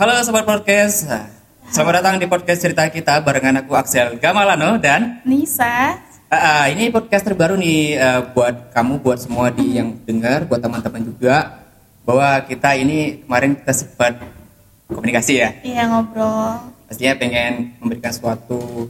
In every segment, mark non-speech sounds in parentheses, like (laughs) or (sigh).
Halo Sobat Podcast, selamat datang di podcast cerita kita barengan aku Axel Gamalano dan Nisa. Ah, ah, ini podcast terbaru nih eh, buat kamu, buat semua di yang dengar, buat teman-teman juga bahwa kita ini kemarin kita sempat komunikasi ya. Iya ngobrol. Pastinya pengen memberikan suatu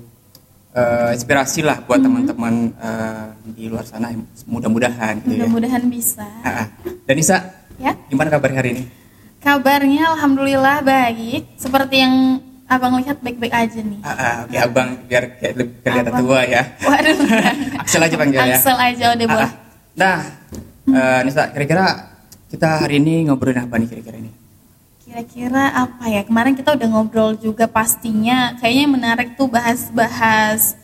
eh, inspirasi lah buat teman-teman eh, di luar sana mudah-mudahan gitu ya. Mudah-mudahan bisa. Ah, ah. Dan Nisa, Ya. gimana kabar hari ini? Kabarnya alhamdulillah baik. Seperti yang Abang lihat baik-baik aja nih. Ah, ah, oke abang biar kayak lebih kelihatan Abang. tua ya. (laughs) Waduh. Axel aja panggil ya. Axel aja udah Ah, boleh. ah. Nah, eh, Nisa, kira-kira kita hari ini ngobrolin apa nih kira-kira ini? Kira-kira apa ya? Kemarin kita udah ngobrol juga pastinya. Kayaknya yang menarik tuh bahas-bahas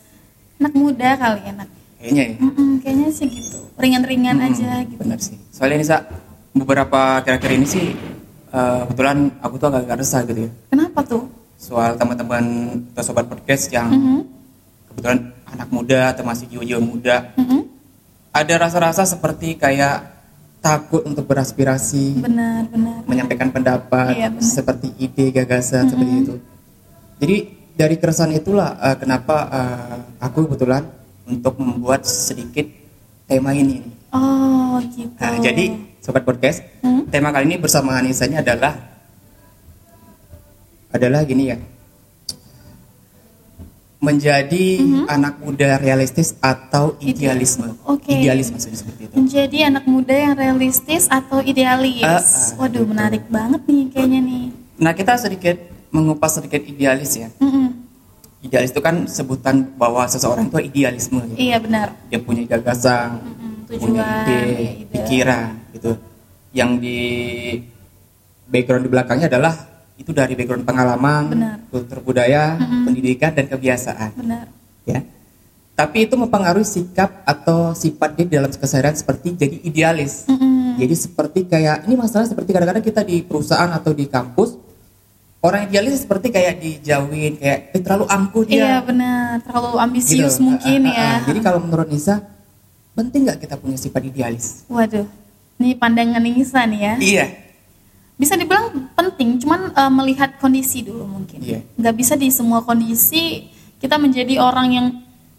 anak muda kali ya, anak. Kayaknya ya. Mm-mm, kayaknya sih gitu. Ringan-ringan Hmm, aja gitu. Benar sih. Soalnya Nisa, beberapa kira-kira ini sih eh, kebetulan aku tuh agak-agak resah gitu ya. Kenapa tuh? Soal teman-teman atau sobat podcast yang Mhm. kebetulan anak muda atau masih jiwa-jiwa muda, Mm-mm. ada rasa-rasa seperti kayak takut untuk beraspirasi, Benar, benar. menyampaikan pendapat Iya, benar. seperti ide gagasan seperti itu. Jadi dari keresahan itulah eh, kenapa eh, aku kebetulan untuk membuat sedikit tema ini. Oh, gitu. Nah, jadi sobat podcast, Hmm? tema kali ini bersama Anisanya adalah adalah gini ya. Menjadi anak muda realistis atau idealisme. Hmm? Oke. Idealis maksudnya seperti itu. Menjadi anak muda yang realistis atau idealis. Ah, ah, Waduh, gitu. menarik banget nih kayaknya nih. Nah, kita sedikit mengupas sedikit idealis ya. Mm-mm. Idealis itu kan sebutan bahwa seseorang itu idealisme. ya. Iya benar. Dia punya gagasan, Mm-mm, punya Tujuan, ide, ya, ide. pikiran gitu. Yang di background di belakangnya adalah itu dari background pengalaman, Benar. kultur budaya, Mm-mm. pendidikan dan kebiasaan, Benar. ya. Tapi itu mempengaruhi sikap atau sifat dia dalam keseharian seperti jadi idealis. Mm-mm. Jadi seperti kayak ini masalah seperti kadang-kadang kita di perusahaan atau di kampus orang idealis seperti kayak dijauhin kayak eh, terlalu angkuh Iya dia. benar. Terlalu ambisius Gitu. mungkin Ah, ah, ya. ah. Jadi kalau menurut Nisa penting nggak kita punya sifat idealis? Waduh. Ini pandangan Nisa nih ya. Iya. Bisa dibilang penting, cuman eh, melihat kondisi dulu mungkin. Iya. Nggak bisa di semua kondisi kita menjadi orang yang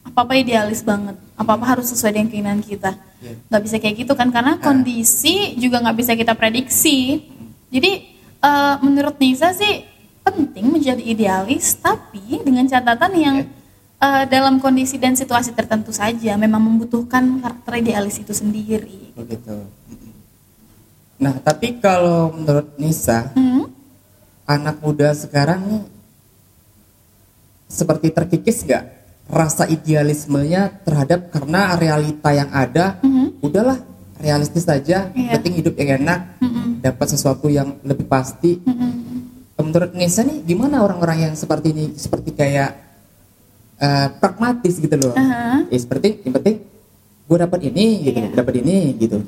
apa-apa idealis banget. Apa-apa harus sesuai dengan keinginan kita. Iya. nggak bisa kayak gitu kan karena kondisi juga nggak bisa kita prediksi jadi eh, menurut Nisa sih penting menjadi idealis tapi dengan catatan yang eh, dalam kondisi dan situasi tertentu saja memang membutuhkan karakter idealis itu sendiri Begitu. Mm-mm. Nah, tapi kalau menurut Nisa, Hmm? anak muda sekarang nih seperti terkikis nggak rasa idealismenya terhadap karena realita yang ada, Mhm. udahlah realistis saja, Iya. penting hidup yang enak, Mm-mm. dapat sesuatu yang lebih pasti. Mm-mm. Menurut Nisa nih, gimana orang-orang yang seperti ini, seperti kayak eh, pragmatis gitu loh? Aha. Ya seperti yang penting gue dapat ini gitu, Iya. dapat ini gitu.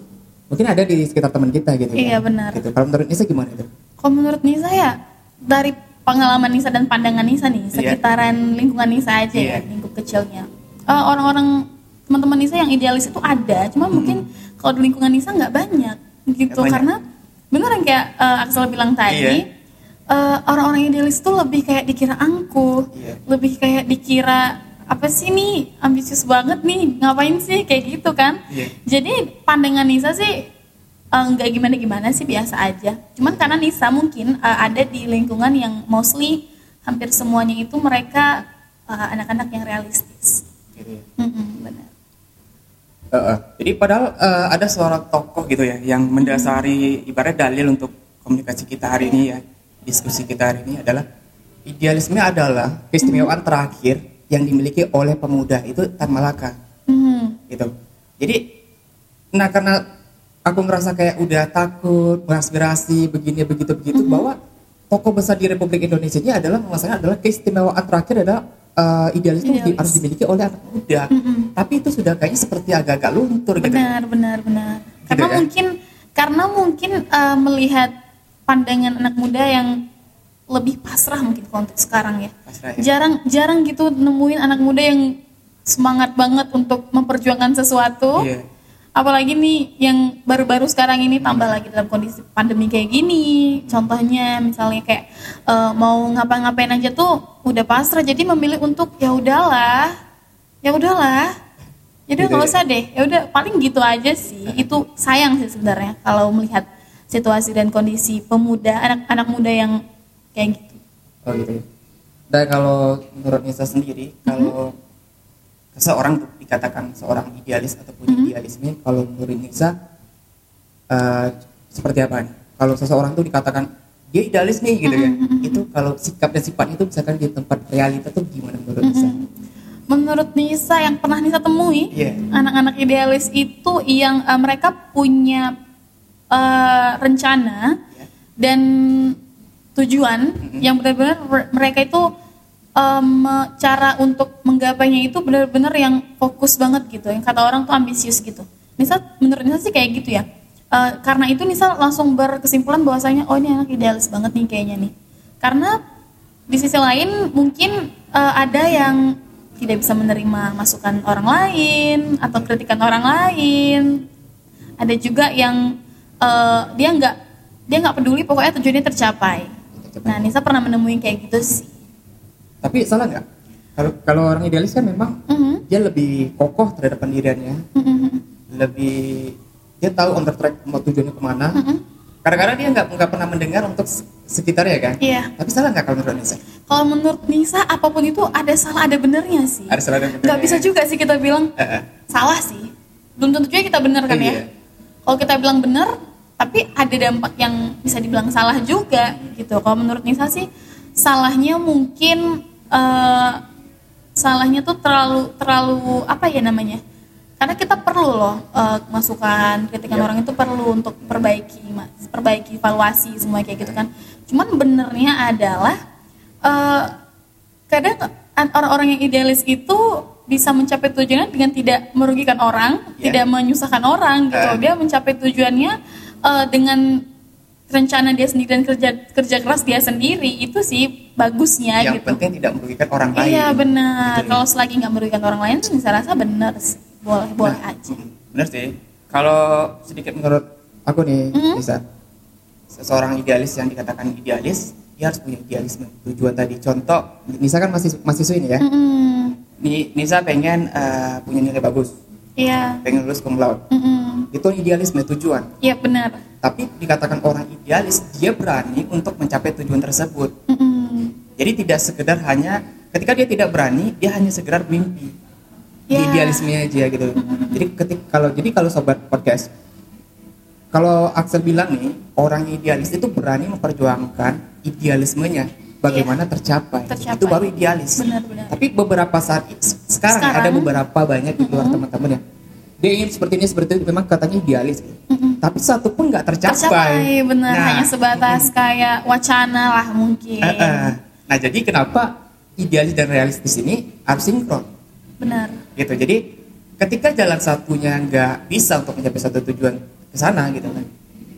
Mungkin ada di sekitar teman kita gitu. Iya, kan? benar. Gitu. Kalau menurut Nisa gimana itu? Kalau menurut Nisa ya dari pengalaman Nisa dan pandangan Nisa nih, Iya. sekitaran lingkungan Nisa aja Iya. ya, lingkup kecilnya. Eh, orang-orang teman-teman Nisa yang idealis itu ada, cuma mungkin kalau di lingkungan Nisa nggak banyak gitu banyak. karena bener yang kayak eh, Axel bilang tadi, Eh, orang-orang idealis itu lebih kayak dikira angkuh, Iya. lebih kayak dikira apa sih nih? Ambisius banget nih. Ngapain sih? Kayak gitu kan. Iya. jadi pandangan Nisa sih eh, nggak gimana gimana sih biasa aja. Cuman karena Nisa mungkin eh, ada di lingkungan yang mostly hampir semuanya itu mereka anak-anak yang realistis. Ya. Mm-mm, benar. Eh, eh. Jadi padahal eh, ada seorang tokoh gitu ya yang mendasari ibarat dalil untuk komunikasi kita hari ini ya, diskusi kita hari ini adalah idealisme adalah keistimewaan terakhir yang dimiliki oleh pemuda itu Tan Malaka Mhm. gitu. Jadi nah karena aku ngerasa kayak udah takut, beraspirasi begini begitu begitu bahwa tokoh besar di Republik Indonesia ini adalah masalahnya adalah keistimewaan terakhir adalah eh, idealis itu di- harus dimiliki oleh anak muda. Mhm. Tapi itu sudah kayaknya seperti agak-agak luntur gitu. benar benar benar karena ya? mungkin karena mungkin eh, melihat pandangan anak muda yang lebih pasrah mungkin untuk sekarang ya. Pasrah ya? jarang jarang gitu nemuin anak muda yang semangat banget untuk memperjuangkan sesuatu. Iya. apalagi nih yang baru-baru sekarang ini tambah lagi dalam kondisi pandemi kayak gini. Contohnya misalnya kayak uh, mau ngapa-ngapain aja tuh udah pasrah jadi memilih untuk ya udahlah ya udahlah. Jadi Gitu nggak ya? usah deh. Ya udah paling gitu aja sih. Itu sayang sih sebenarnya kalau melihat situasi dan kondisi pemuda anak-anak muda yang kayak gitu Oh gitu. ya. Dan kalau menurut Nisa sendiri, kalau seseorang dikatakan seorang idealis atau punya Mhm. idealisme, kalau menurut Nisa eh, seperti apa nih? Kalau seseorang tuh dikatakan dia idealis nih gitu ya, Mhm, itu kalau sikap dan sifat itu misalkan di tempat realita tuh gimana menurut Nisa? Mhm. menurut Nisa yang pernah Nisa temui Iya. anak-anak idealis itu yang eh, mereka punya eh, rencana Ya. dan tujuan Mhm. yang benar-benar re- mereka itu em, cara untuk menggapainya itu benar-benar yang fokus banget gitu. Yang kata orang tuh ambisius gitu. Nisa menurut Nisa sih kayak gitu ya. Eh, karena itu Nisa langsung berkesimpulan bahwasanya oh ini anak idealis banget nih kayaknya nih. Karena di sisi lain mungkin eh, ada yang tidak bisa menerima masukan orang lain atau kritikan orang lain. Ada juga yang eh, dia nggak dia nggak peduli pokoknya tujuannya tercapai nah Nisa pernah menemui kayak gitu sih Tapi salah nggak? Kalau kalau orang idealis kan memang Mhm, dia lebih kokoh terhadap pendiriannya, mhm, lebih dia tahu on the track mau tujuannya ke mana. mhm. Kadang-kadang dia nggak nggak pernah mendengar untuk sekitarnya kan. iya Tapi salah nggak kalau menurut Nisa? kalau menurut Nisa apa pun itu ada salah ada benernya sih Ada salah dan nggak bisa juga sih kita bilang Eh, eh. salah sih belum tentu juga kita benar kan Iya. ya kalau kita bilang benar tapi ada dampak yang bisa dibilang salah juga gitu kalau menurut Nisa sih salahnya mungkin eh, salahnya tuh terlalu terlalu apa ya namanya karena kita perlu loh eh, masukan kritikan Iya. orang itu perlu untuk perbaiki mas perbaiki evaluasi semua kayak gitu kan cuman benernya adalah eh, kadang an- orang-orang yang idealis itu bisa mencapai tujuannya dengan tidak merugikan orang, Ya. tidak menyusahkan orang gitu. Eh. Dia mencapai tujuannya eh, dengan rencana dia sendiri dan kerja kerja keras dia sendiri itu sih bagusnya yang gitu. penting tidak merugikan orang lain. Iya benar. Gitu. Kalau selagi nggak merugikan orang lain, saya rasa benar sih. Boleh boleh Nah, aja. mm, Bener sih. Kalau sedikit menurut aku nih, Mhm. bisa seseorang idealis yang dikatakan idealis, dia harus punya idealisme. Tujuan tadi, contoh, Nisa kan masih mahasiswa ini ya. Mm-mm. Ni- Nisa pengen eh, punya nilai bagus, Iya. pengen lulus cum laude. Mm-mm. Itu idealisme tujuan. Iya benar. Tapi dikatakan orang idealis, dia berani untuk mencapai tujuan tersebut. Mm-mm. Jadi tidak sekedar hanya ketika dia tidak berani, dia hanya sekedar mimpi. Di Ya. idealisme aja gitu. Jadi ketik kalau jadi kalau sobat podcast kalau Axel bilang nih, orang idealis itu berani memperjuangkan idealismenya bagaimana tercapai. Tercapai. Itu baru idealis. Benar-benar. Tapi beberapa saat se- sekarang, Sekarang. ada beberapa banyak di luar teman-teman ya. Dia ingin seperti ini seperti itu memang katanya idealis. gitu. Mm-mm. Tapi satu pun nggak tercapai. Tercapai benar Nah, hanya sebatas kayak wacana lah mungkin. Eh, eh. Nah jadi kenapa idealis dan realistis ini harus sinkron Benar. gitu. Jadi ketika jalan satunya nggak bisa untuk mencapai satu tujuan ke sana gitu kan,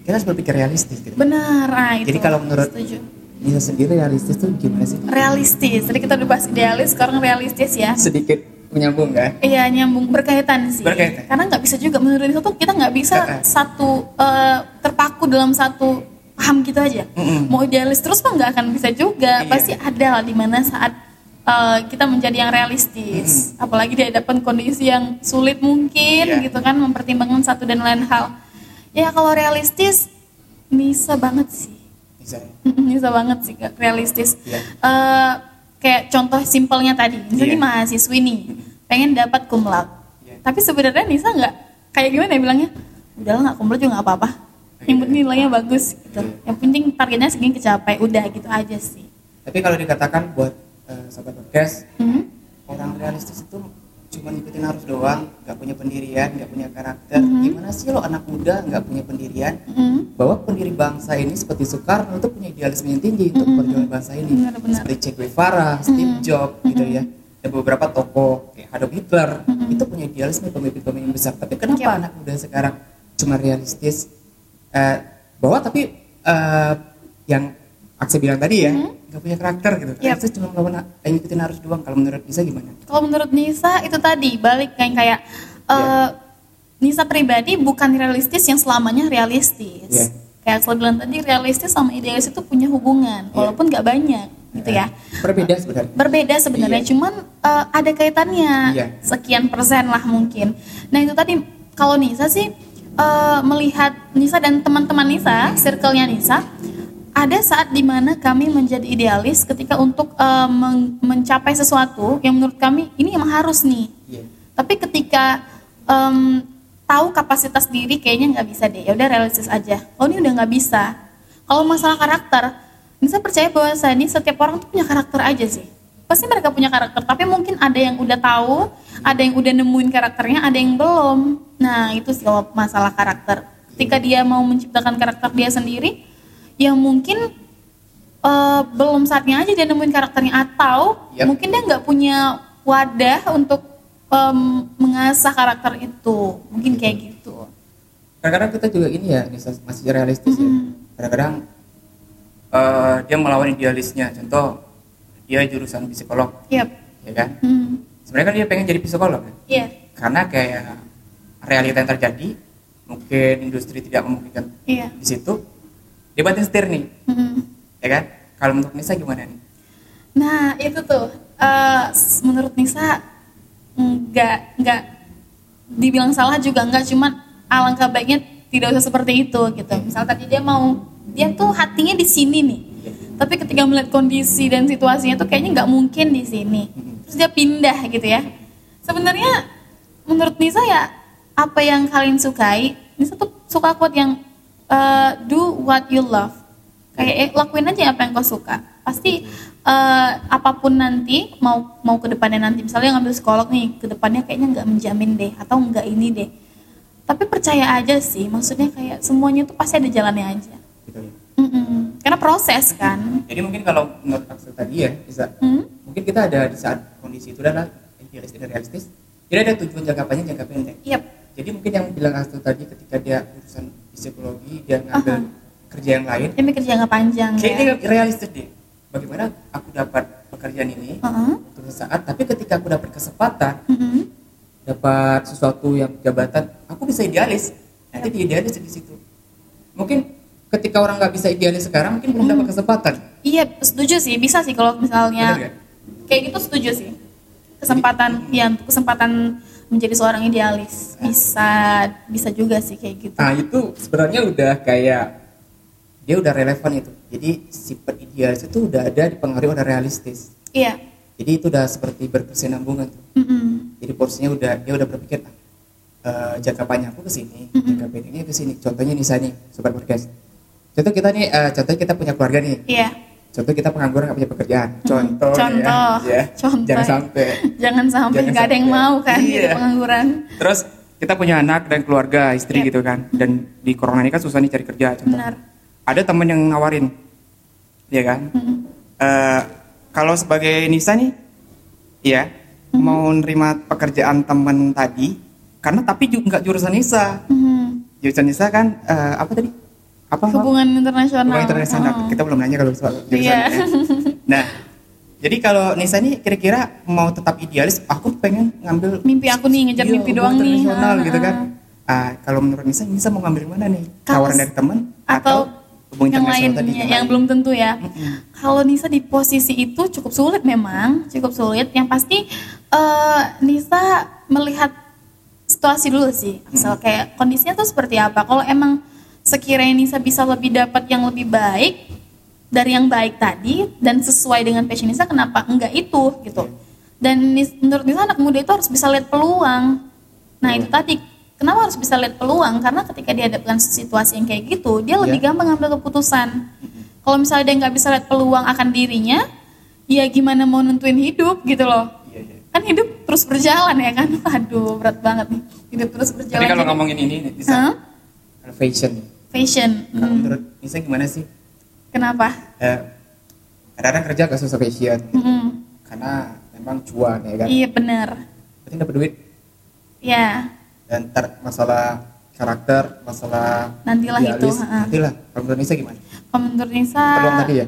kita harus berpikir realistis. Gitu. Benar. Ah, itu. Jadi kalau menurut Setuju. Nisa sendiri realistis tuh gimana sih? realistis. Tadi kita udah bahas idealis, sekarang realistis ya. Sedikit menyambung kan? Iya nyambung berkaitan sih. Berkaitan. Karena nggak bisa juga menurut itu tuh kita nggak bisa satu eh, terpaku dalam satu paham gitu aja. Mm-mm. Mau idealis terus mah nggak akan bisa juga. Iya. Pasti ada lah di mana saat eh, kita menjadi yang realistis. Apalagi di hadapan kondisi yang sulit mungkin Iya. gitu kan mempertimbangkan satu dan lain hal. Ya kalau realistis bisa banget sih. Bisa. (laughs) bisa banget sih Kak, realistis Iya. Eh, kayak contoh simpelnya tadi misalnya Iya. mahasiswi nih pengen dapat laude Iya. tapi sebenarnya Nisa nggak kayak gimana ya bilangnya udahlah nggak cum laude juga nggak apa-apa yang penting nilainya bagus gitu Iya. yang penting targetnya segini kecapai udah gitu aja sih Tapi kalau dikatakan buat eh, sobat podcast, Mhm. orang realistis itu cuma ngikutin arus doang, nggak punya pendirian, nggak punya karakter. Mhm. Gimana sih lo anak muda nggak punya pendirian? Mhm. bahwa pendiri bangsa ini seperti Soekarno itu punya idealisme yang tinggi untuk Mm-mm. perjuangan bangsa ini Benar-benar. seperti Che Guevara, Steve Mm-mm. Jobs gitu ya dan beberapa tokoh kayak Adolf Hitler Mm-mm. itu punya idealisme pemimpin-pemimpin besar tapi kenapa Yap. anak muda sekarang cuma realistis Eh, bahwa tapi eh, yang Akse bilang tadi ya Mm-mm. nggak punya karakter gitu Yap. itu cuma melawan ngikutin arus doang kalau menurut bisa gimana kalau menurut Nisa itu tadi balik kayak kayak Iya. eh, Nisa pribadi bukan realistis yang selamanya realistis. Iya. Kayak Axel bilang tadi realistis sama idealis itu punya hubungan, Iya. walaupun nggak banyak gitu ya. Berbeda sebenarnya. Berbeda sebenarnya, Iya. cuman eh, ada kaitannya Iya. sekian persen lah mungkin. Nah itu tadi kalau Nisa sih eh, melihat Nisa dan teman-teman Nisa, circle-nya Nisa, ada saat di mana kami menjadi idealis ketika untuk eh, men- mencapai sesuatu yang menurut kami ini emang harus nih. Iya. Tapi ketika em, tahu kapasitas diri kayaknya nggak bisa deh, ya udah realistis aja. Oh ini udah nggak bisa. Kalau masalah karakter, Nisa percaya bahwa ini setiap orang tuh punya karakter aja sih. Pasti mereka punya karakter, tapi mungkin ada yang udah tahu, ada yang udah nemuin karakternya, ada yang belum. Nah itu sih kalau masalah karakter. Ketika dia mau menciptakan karakter dia sendiri, yang mungkin eh, belum saatnya aja dia nemuin karakternya atau Yap. mungkin dia nggak punya wadah untuk em, mengasah karakter itu mungkin kayak gitu Kadang-kadang kita juga ini ya, masih realistis ya. Kadang-kadang eh, dia melawan idealisnya. Contoh, dia jurusan psikolog, yep ya kan? Hmm. Sebenarnya kan dia pengen jadi psikolog kan? iya Karena kayak realita yang terjadi, mungkin industri tidak memungkinkan iya di situ, dia setir nih, Hmm. ya kan? Kalau menurut Nisa gimana nih? nah itu tuh eh, s- menurut Nisa nggak nggak dibilang salah juga nggak cuman alangkah baiknya tidak usah seperti itu gitu misal tadi dia mau dia tuh hatinya di sini nih tapi ketika melihat kondisi dan situasinya tuh kayaknya nggak mungkin di sini terus dia pindah gitu ya sebenarnya menurut Nisa ya apa yang kalian sukai Nisa tuh suka quote yang eh, do what you love kayak eh, lakuin aja apa yang kau suka pasti eh, apa pun nanti mau mau ke depannya nanti misalnya ngambil psikolog nih ke depannya kayaknya nggak menjamin deh atau nggak ini deh tapi percaya aja sih maksudnya kayak semuanya tuh pasti ada jalannya aja Gitu ya. Mm-mm. karena proses kan Jadi mungkin kalau menurut Axel tadi ya, Nisa, Hmm? mungkin kita ada di saat kondisi itu adalah idealis dan realistis. Jadi ada tujuan jangka panjang, jangka pendek. Yap. Jadi mungkin yang bilang Axel tadi ketika dia urusan psikologi, dia ngambil Aha. kerja yang lain, Dia mikir jangka panjang kayaknya ya. realistis deh. Bagaimana aku dapat pekerjaan ini Heeh. untuk sesaat, tapi ketika aku dapat kesempatan, Mm-mm. dapat sesuatu yang jabatan, aku bisa idealis. Nanti di idealis di situ. Mungkin ketika orang nggak bisa idealis sekarang, mungkin belum dapat kesempatan. Iya, setuju sih. Bisa sih kalau misalnya Bener nggak? kayak gitu setuju sih. Kesempatan ya untuk kesempatan menjadi seorang idealis bisa bisa juga sih kayak gitu. Nah itu sebenarnya udah kayak dia udah relevan itu. Jadi sifat idealis itu udah ada dipengaruhi oleh realistis. Iya. Jadi itu udah seperti berkesinambungan. tuh. Mm-mm. Jadi porsinya udah dia udah berpikir ah, eh, jangka panjang aku ke sini, Mm-mm. jangka pendeknya ke sini. Contohnya nih saya nih, sobat podcast. Contoh kita nih, eh, contoh kita punya keluarga nih. Iya. Contoh kita pengangguran nggak punya pekerjaan. Contoh, Contoh. ya. ya. Contoh. Jangan sampai. Jangan sampai nggak ada yang mau kan jadi Iya. pengangguran. Terus kita punya anak dan keluarga, istri Yep. gitu kan. Dan di corona ini kan susah nih cari kerja. Contoh. Benar. Ada temen yang nawarin, ya kan? Eh, kalau sebagai Nisa nih, ya mau nerima pekerjaan temen tadi, karena tapi juga nggak jurusan Nisa. Jurusan Nisa kan eh, apa tadi? Apa? Hubungan internasional. Hubungan internasional. Oh. Kita belum nanya kalau soal jurusan. Iya. ya. Nah, jadi kalau Nisa nih kira-kira mau tetap idealis, aku pengen ngambil Mimpi aku nih ngejar Iya, mimpi doang nih. internasional gitu kan. ah. Ah, kalau menurut Nisa, Nisa mau ngambil yang mana nih? Kalau Tawaran dari teman atau hubungan yang lain tadi? yang, lain? belum tentu ya. Mm-mm. Kalau Nisa di posisi itu cukup sulit memang, cukup sulit. Yang pasti eh, Nisa melihat situasi dulu sih, asal kayak kondisinya tuh seperti apa. Kalau emang sekiranya Nisa bisa lebih dapat yang lebih baik dari yang baik tadi dan sesuai dengan passion Nisa, kenapa enggak itu gitu? Dan menurut Nisa anak muda itu harus bisa lihat peluang. Nah itu tadi kenapa harus bisa lihat peluang? Karena ketika dihadapkan situasi yang kayak gitu, dia lebih Iya. gampang ngambil keputusan. Kalau misalnya dia nggak bisa lihat peluang akan dirinya, ya gimana mau nentuin hidup gitu loh. Iya, iya. Kan hidup terus berjalan ya kan. (laughs) Aduh berat banget nih. Hidup terus berjalan. Tapi kalau ngomongin ini, Hah? kalau fashion, Fashion. kalau Hmm. menurut Nisa gimana sih? Kenapa? Eh, kadang-kadang kerja gak sesuai fashion, Hmm. karena memang cuan ya kan. Iya benar. Berarti dapat duit Ya dan ntar masalah karakter, masalah Nantilah itu, nantilah. Kalau menurut Nisa gimana? kalau menurut Nisa. Peluang tadi ya?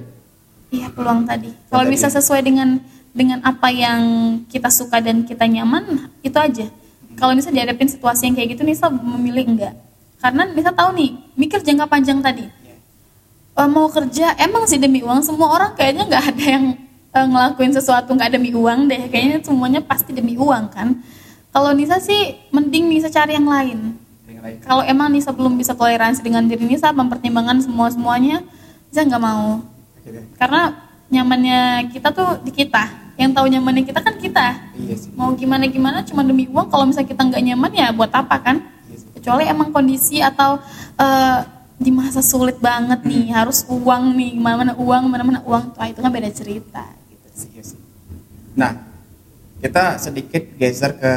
Iya peluang tadi. Kalau bisa sesuai dengan dengan apa yang kita suka dan kita nyaman, itu aja. kalau Nisa dihadapin situasi yang kayak gitu Nisa memilih enggak karena Nisa tahu nih mikir jangka panjang tadi. Iya. Eh, mau kerja emang sih demi uang. Semua orang kayaknya nggak ada yang eh, ngelakuin sesuatu nggak demi uang deh. Kayaknya semuanya pasti demi uang kan? Kalau Nisa sih mending Nisa cari yang lain. Kalau emang Nisa belum bisa toleransi dengan diri Nisa mempertimbangkan semua semuanya Nisa nggak mau. Karena nyamannya kita tuh di kita. Yang tahu nyamannya kita kan kita. Iya sih. mau gimana gimana cuma demi uang. Kalau misalnya kita nggak nyaman ya buat apa kan. Kecuali emang kondisi atau eh, di masa sulit banget nih harus uang nih mana mana uang mana mana uang Wah, itu kan beda cerita gitu sih Iya sih. Nah, kita sedikit geser ke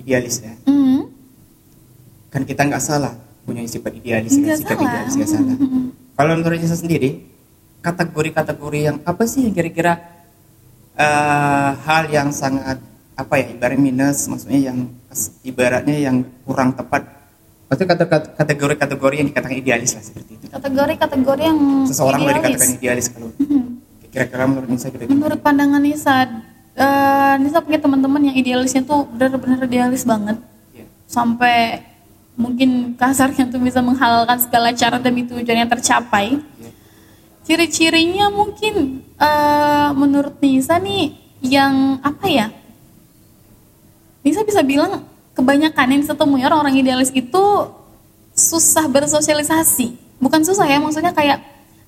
idealis ya. Mhm. Kan kita nggak salah punya sifat idealis? Nggak sikap salah. idealis nggak salah. Mhm. Kalau menurut Nisa sendiri, kategori-kategori yang apa sih yang kira-kira eh, hal yang sangat apa ya ibarat minus, maksudnya yang ibaratnya yang kurang tepat. Maksudnya kate- kategori-kategori yang dikatakan idealis lah seperti itu. kategori-kategori yang Seseorang boleh idealis. dikatakan idealis kalau Mhm. kira-kira menurut Nisa gitu. menurut pandangan Nisa eh, Nisa punya teman-teman yang idealisnya tuh benar-benar idealis banget Iya. sampai mungkin kasarnya tuh bisa menghalalkan segala cara demi tujuan yang tercapai Iya. ciri-cirinya mungkin eh, menurut Nisa nih yang apa ya Nisa bisa bilang kebanyakan yang Nisa temui orang-orang idealis itu susah bersosialisasi. Bukan susah ya maksudnya kayak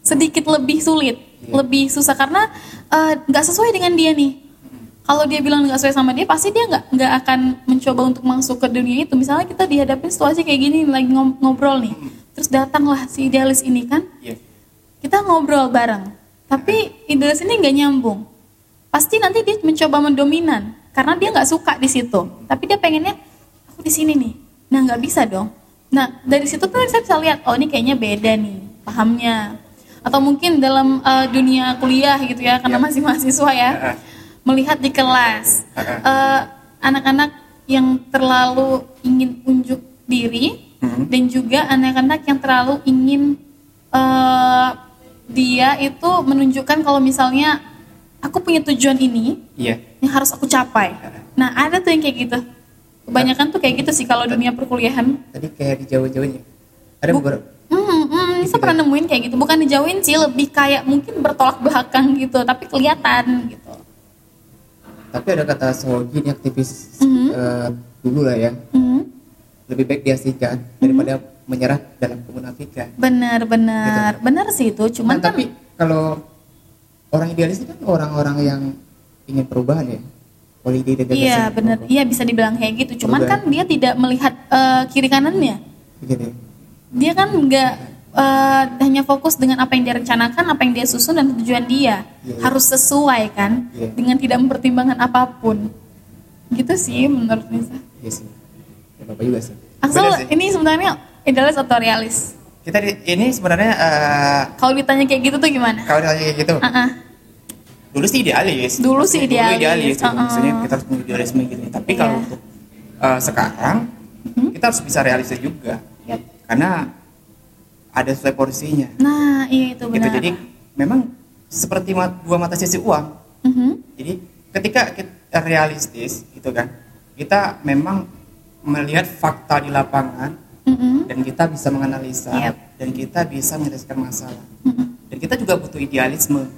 sedikit lebih sulit Iya. lebih susah. Karena eh, nggak sesuai dengan dia nih. Kalau dia bilang nggak sesuai sama dia pasti dia nggak nggak akan mencoba untuk masuk ke dunia itu. Misalnya kita dihadapin situasi kayak gini lagi ngob- ngobrol nih. Terus datanglah si idealis ini kan. Iya. kita ngobrol bareng. Tapi idealis ini nggak nyambung. Pasti nanti dia mencoba mendominan karena dia nggak suka di situ tapi dia pengennya aku di sini nih nah nggak bisa dong nah dari situ tuh saya bisa lihat oh ini kayaknya beda nih pahamnya atau mungkin dalam eh, dunia kuliah gitu ya karena Iya. masih mahasiswa ya Heeh. melihat di kelas Heeh. eh, anak-anak yang terlalu ingin unjuk diri Mhm. dan juga anak-anak yang terlalu ingin eh, dia itu menunjukkan kalau misalnya aku punya tujuan ini Iya. Yang harus aku capai. Nah ada tuh yang kayak gitu. Kebanyakan tuh kayak gitu sih kalau dunia perkuliahan. Tadi kayak di Jawa-Jawanya. Ada beberapa Hmm, hmm, saya pernah nemuin kayak gitu. Bukan dijauhin sih, lebih kayak mungkin bertolak belakang gitu, tapi kelihatan gitu. tapi ada kata Sogi ini aktivis Mhm. eh, dulu lah ya. Hmm, Lebih baik diasingkan daripada menyerah dalam kemunafikan. benar, benar, benar sih itu. Cuman Nah, kan, tapi kalau orang idealis itu kan orang-orang yang ingin perubahan ya. Ide dan iya benar, iya bisa dibilang kayak gitu. Cuman Perubahan. kan dia tidak melihat eh, kiri kanannya. Begitu. dia kan nggak eh, hanya fokus dengan apa yang dia rencanakan, apa yang dia susun dan tujuan dia Iya. harus sesuai kan Iya. dengan tidak mempertimbangkan apa pun. Gitu sih menurut Nisa. Iya sih. Ya, Bapak juga sih. Axel ini sebenarnya idealis atau realis? Kita di- ini sebenarnya eh, Kalau ditanya kayak gitu tuh gimana? kalau ditanya kayak gitu, Ah, ah. Dulu sih idealis. Dulu sih idealis, idealis. gitu. uh-uh. Maksudnya kita harus punya idealisme gitu. Tapi Iya. kalau untuk eh, sekarang Mhm. kita harus bisa realistis juga. Yap. Karena ada sesuai porsinya. Nah, iya itu gitu benar. jadi memang seperti ma- dua mata sisi uang Mhm. jadi ketika kita realistis gitu kan kita memang melihat fakta di lapangan Mhm. dan kita bisa menganalisa Yap. dan kita bisa menyelesaikan masalah Mhm. dan kita juga butuh idealisme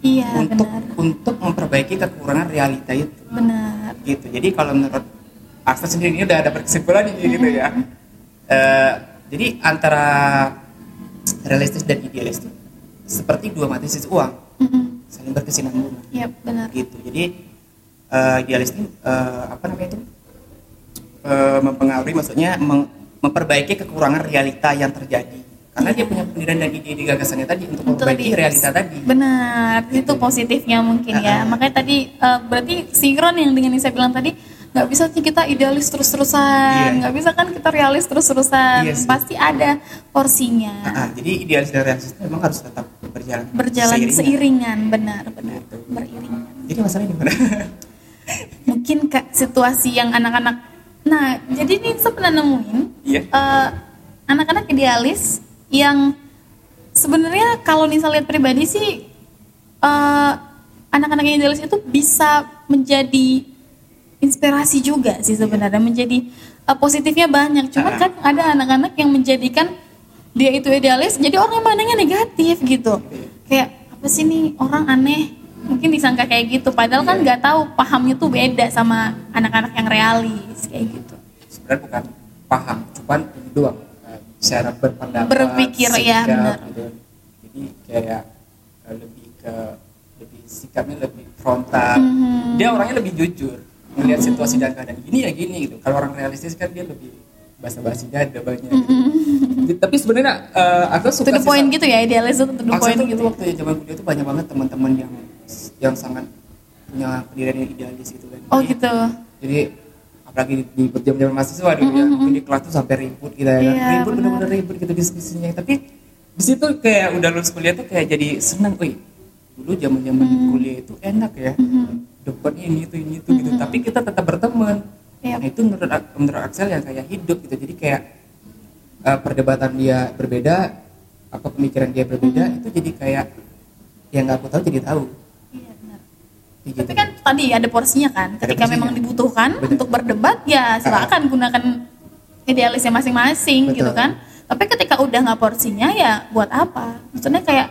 Iya untuk benar, untuk memperbaiki kekurangan realita itu. Benar. gitu. Jadi kalau menurut Aksa sendiri ini udah ada kesimpulan ini gitu ya. Eh, jadi antara realistis dan idealis itu seperti dua mata sisi uang Mhm. saling berkesinambungan. Iya benar. gitu. Jadi eh, idealis ini eh, apa namanya itu? Eh, mempengaruhi maksudnya meng- memperbaiki kekurangan realita yang terjadi karena dia punya pendirian dan ide-ide gagasannya tadi untuk memperbaiki realita tadi Benar, itu positifnya mungkin ya. Ah. Makanya tadi eh, berarti sinkron yang dengan yang saya bilang tadi nggak bisa sih kita idealis terus-terusan, Iya. nggak bisa kan kita realis terus-terusan. Iya sih. Pasti ada porsinya. Ah, ah, jadi idealis dan realistis itu memang harus tetap berjalan Berjalan seiringan. seiringan, benar, benar, Gitu. beriringan. jadi masalahnya di mana (laughs) Mungkin kak situasi yang anak-anak. Nah, jadi ini saya pernah nemuin Iya. eh, anak-anak idealis yang sebenarnya kalau Nisa lihat pribadi sih eh, anak-anak yang idealis itu bisa menjadi inspirasi juga sih sebenarnya menjadi uh, positifnya banyak. Cuma Ah. kan ada anak-anak yang menjadikan dia itu idealis, jadi orang pandangnya negatif gitu. Kayak apa sih nih orang aneh? Mungkin disangka kayak gitu, padahal kan Iya. nggak tahu pahamnya tuh beda sama anak-anak yang realis kayak gitu. sebenarnya bukan paham cuman ini doang cara berpendapat Berpikir, ya, benar. gitu. jadi kayak eh, lebih ke lebih sikapnya lebih frontal Mhm. dia orangnya lebih jujur melihat situasi dan keadaan gini ya gini gitu kalau orang realistis kan dia lebih basa-basinya ada banyak gitu. Jadi, tapi sebenarnya eh, aku To suka the sih point sama- gitu ya, idealis itu to the point gitu. waktu zaman kuliah itu banyak banget teman-teman yang yang sangat punya pendirian yang idealis gitu kan. Oh Jadi- gitu. Jadi apalagi di, di zaman mahasiswa dulu ya, mungkin di kelas tuh sampai ribut gitu ya. Iya, ribut benar. bener-bener ribut gitu diskusinya. Tapi di situ kayak udah lulus kuliah tuh kayak jadi seneng, wih dulu zaman-zaman kuliah itu enak ya, depan ini itu ini itu gitu. Tapi kita tetap berteman. Iya. Nah itu menurut menurut Axel yang kayak hidup gitu. Jadi kayak eh, perdebatan dia berbeda, apa pemikiran dia berbeda, itu jadi kayak yang nggak aku tahu jadi tahu. Kayak Tapi gitu. kan tadi ada porsinya kan. Ketika porsinya. memang dibutuhkan Benar. untuk berdebat ya silakan gunakan idealisnya masing-masing Betul. gitu kan. Tapi ketika udah nggak porsinya ya buat apa? Maksudnya kayak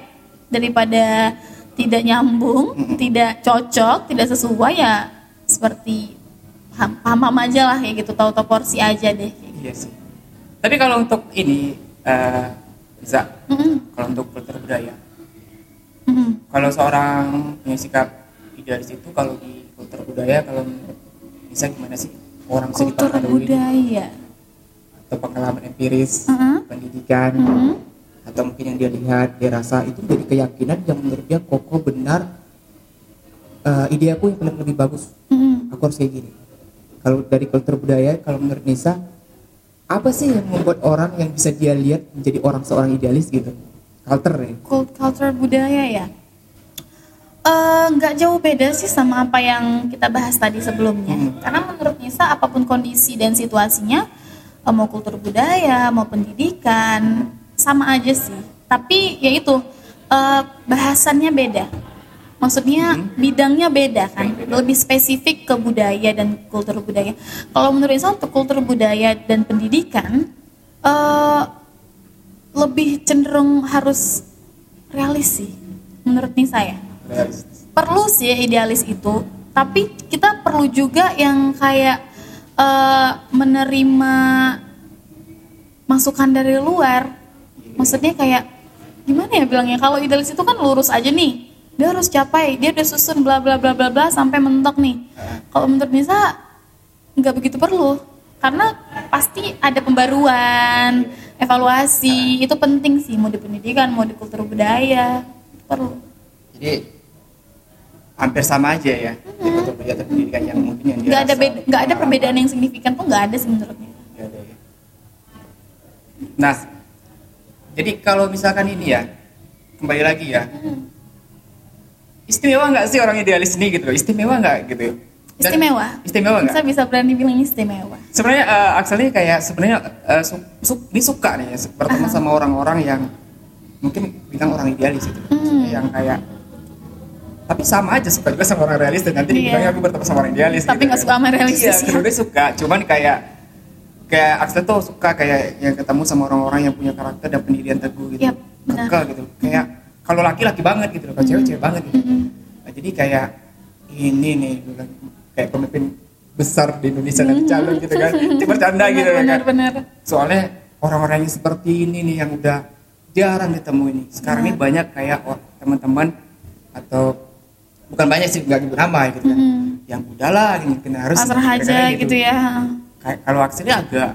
daripada tidak nyambung, tidak cocok, tidak sesuai ya seperti paham, paham aja lah kayak gitu tahu-tahu porsi aja deh. gitu. Iya sih. Tapi kalau untuk ini bisa Mm-mm, kalau untuk kultur budaya, mm-mm. kalau seorang punya sikap idealis itu kalau di kultur budaya kalau bisa gimana sih orang bisa Kultur dipengaruhi budaya. atau pengalaman empiris, Mm-mm. pendidikan, Mm-mm. atau mungkin yang dia lihat, dia rasa itu menjadi keyakinan yang menurut dia kokoh benar. Eh ide aku yang paling lebih bagus Mm-mm. aku harus kayak gini. Kalau dari kultur budaya, kalau menurut Nisa, apa sih yang membuat orang yang bisa dia lihat menjadi orang seorang idealis gitu? Culture ya. Cult- culture budaya ya Eh, nggak jauh beda sih sama apa yang kita bahas tadi sebelumnya. Hmm. karena menurut Nisa apa pun kondisi dan situasinya eh, mau kultur budaya mau pendidikan sama aja sih. Tapi ya itu eh, bahasannya beda. Maksudnya bidangnya beda kan? Lebih spesifik ke budaya dan kultur budaya. Kalau menurut Nisa untuk kultur budaya dan pendidikan eh, lebih cenderung harus realis sih menurut Nisa ya. Perlu sih idealis itu tapi kita perlu juga yang kayak eh, menerima masukan dari luar. Maksudnya kayak gimana ya bilangnya? Kalau idealis itu kan lurus aja nih dia harus capai dia udah susun bla bla bla bla bla sampai mentok nih. Kalau menurut Nisa nggak begitu perlu karena pasti ada pembaruan evaluasi itu penting sih mau di pendidikan mau di kultur budaya perlu. Jadi hampir sama aja ya di kultur budaya atau pendidikan yang mungkin yang nggak ada beda nggak ada perbedaan yang signifikan tuh nggak ada sih menurutnya ada ya. Nah, jadi kalau misalkan ini ya kembali lagi ya, istimewa nggak sih orang idealis ini gitu? Istimewa nggak gitu? Dan- istimewa Istimewa nggak? bisa bisa berani bilang istimewa sebenarnya uh, Axel ini kayak sebenarnya uh, su, su- dia suka nih se- berteman sama orang-orang yang mungkin bilang orang idealis itu Hmm. yang kayak tapi sama aja suka juga sama orang realis dan nanti Iya. dibilangnya aku berteman sama orang idealis Tapi nggak suka sama realistis iya ya. kedua suka. Cuman kayak kayak Axel tuh suka kayak yang ketemu sama orang-orang yang punya karakter dan pendirian teguh gitu. Benar. kekeh gitu. Kayak kalau laki laki banget gitu loh kalau cewek cewek banget gitu. Mm-mm. Nah, jadi kayak ini nih bilang, kayak pemimpin besar di Indonesia nanti calon gitu kan. Itu bercanda (laughs) gitu ya benar kan benar. Soalnya orang-orang yang seperti ini nih yang udah jarang ditemu ini sekarang ini banyak kayak teman-teman atau bukan banyak sih nggak nama gitu kan. Mhm. yang udahlah gini kena harus pasrah aja kira-kira gitu ya kayak kalau Axel agak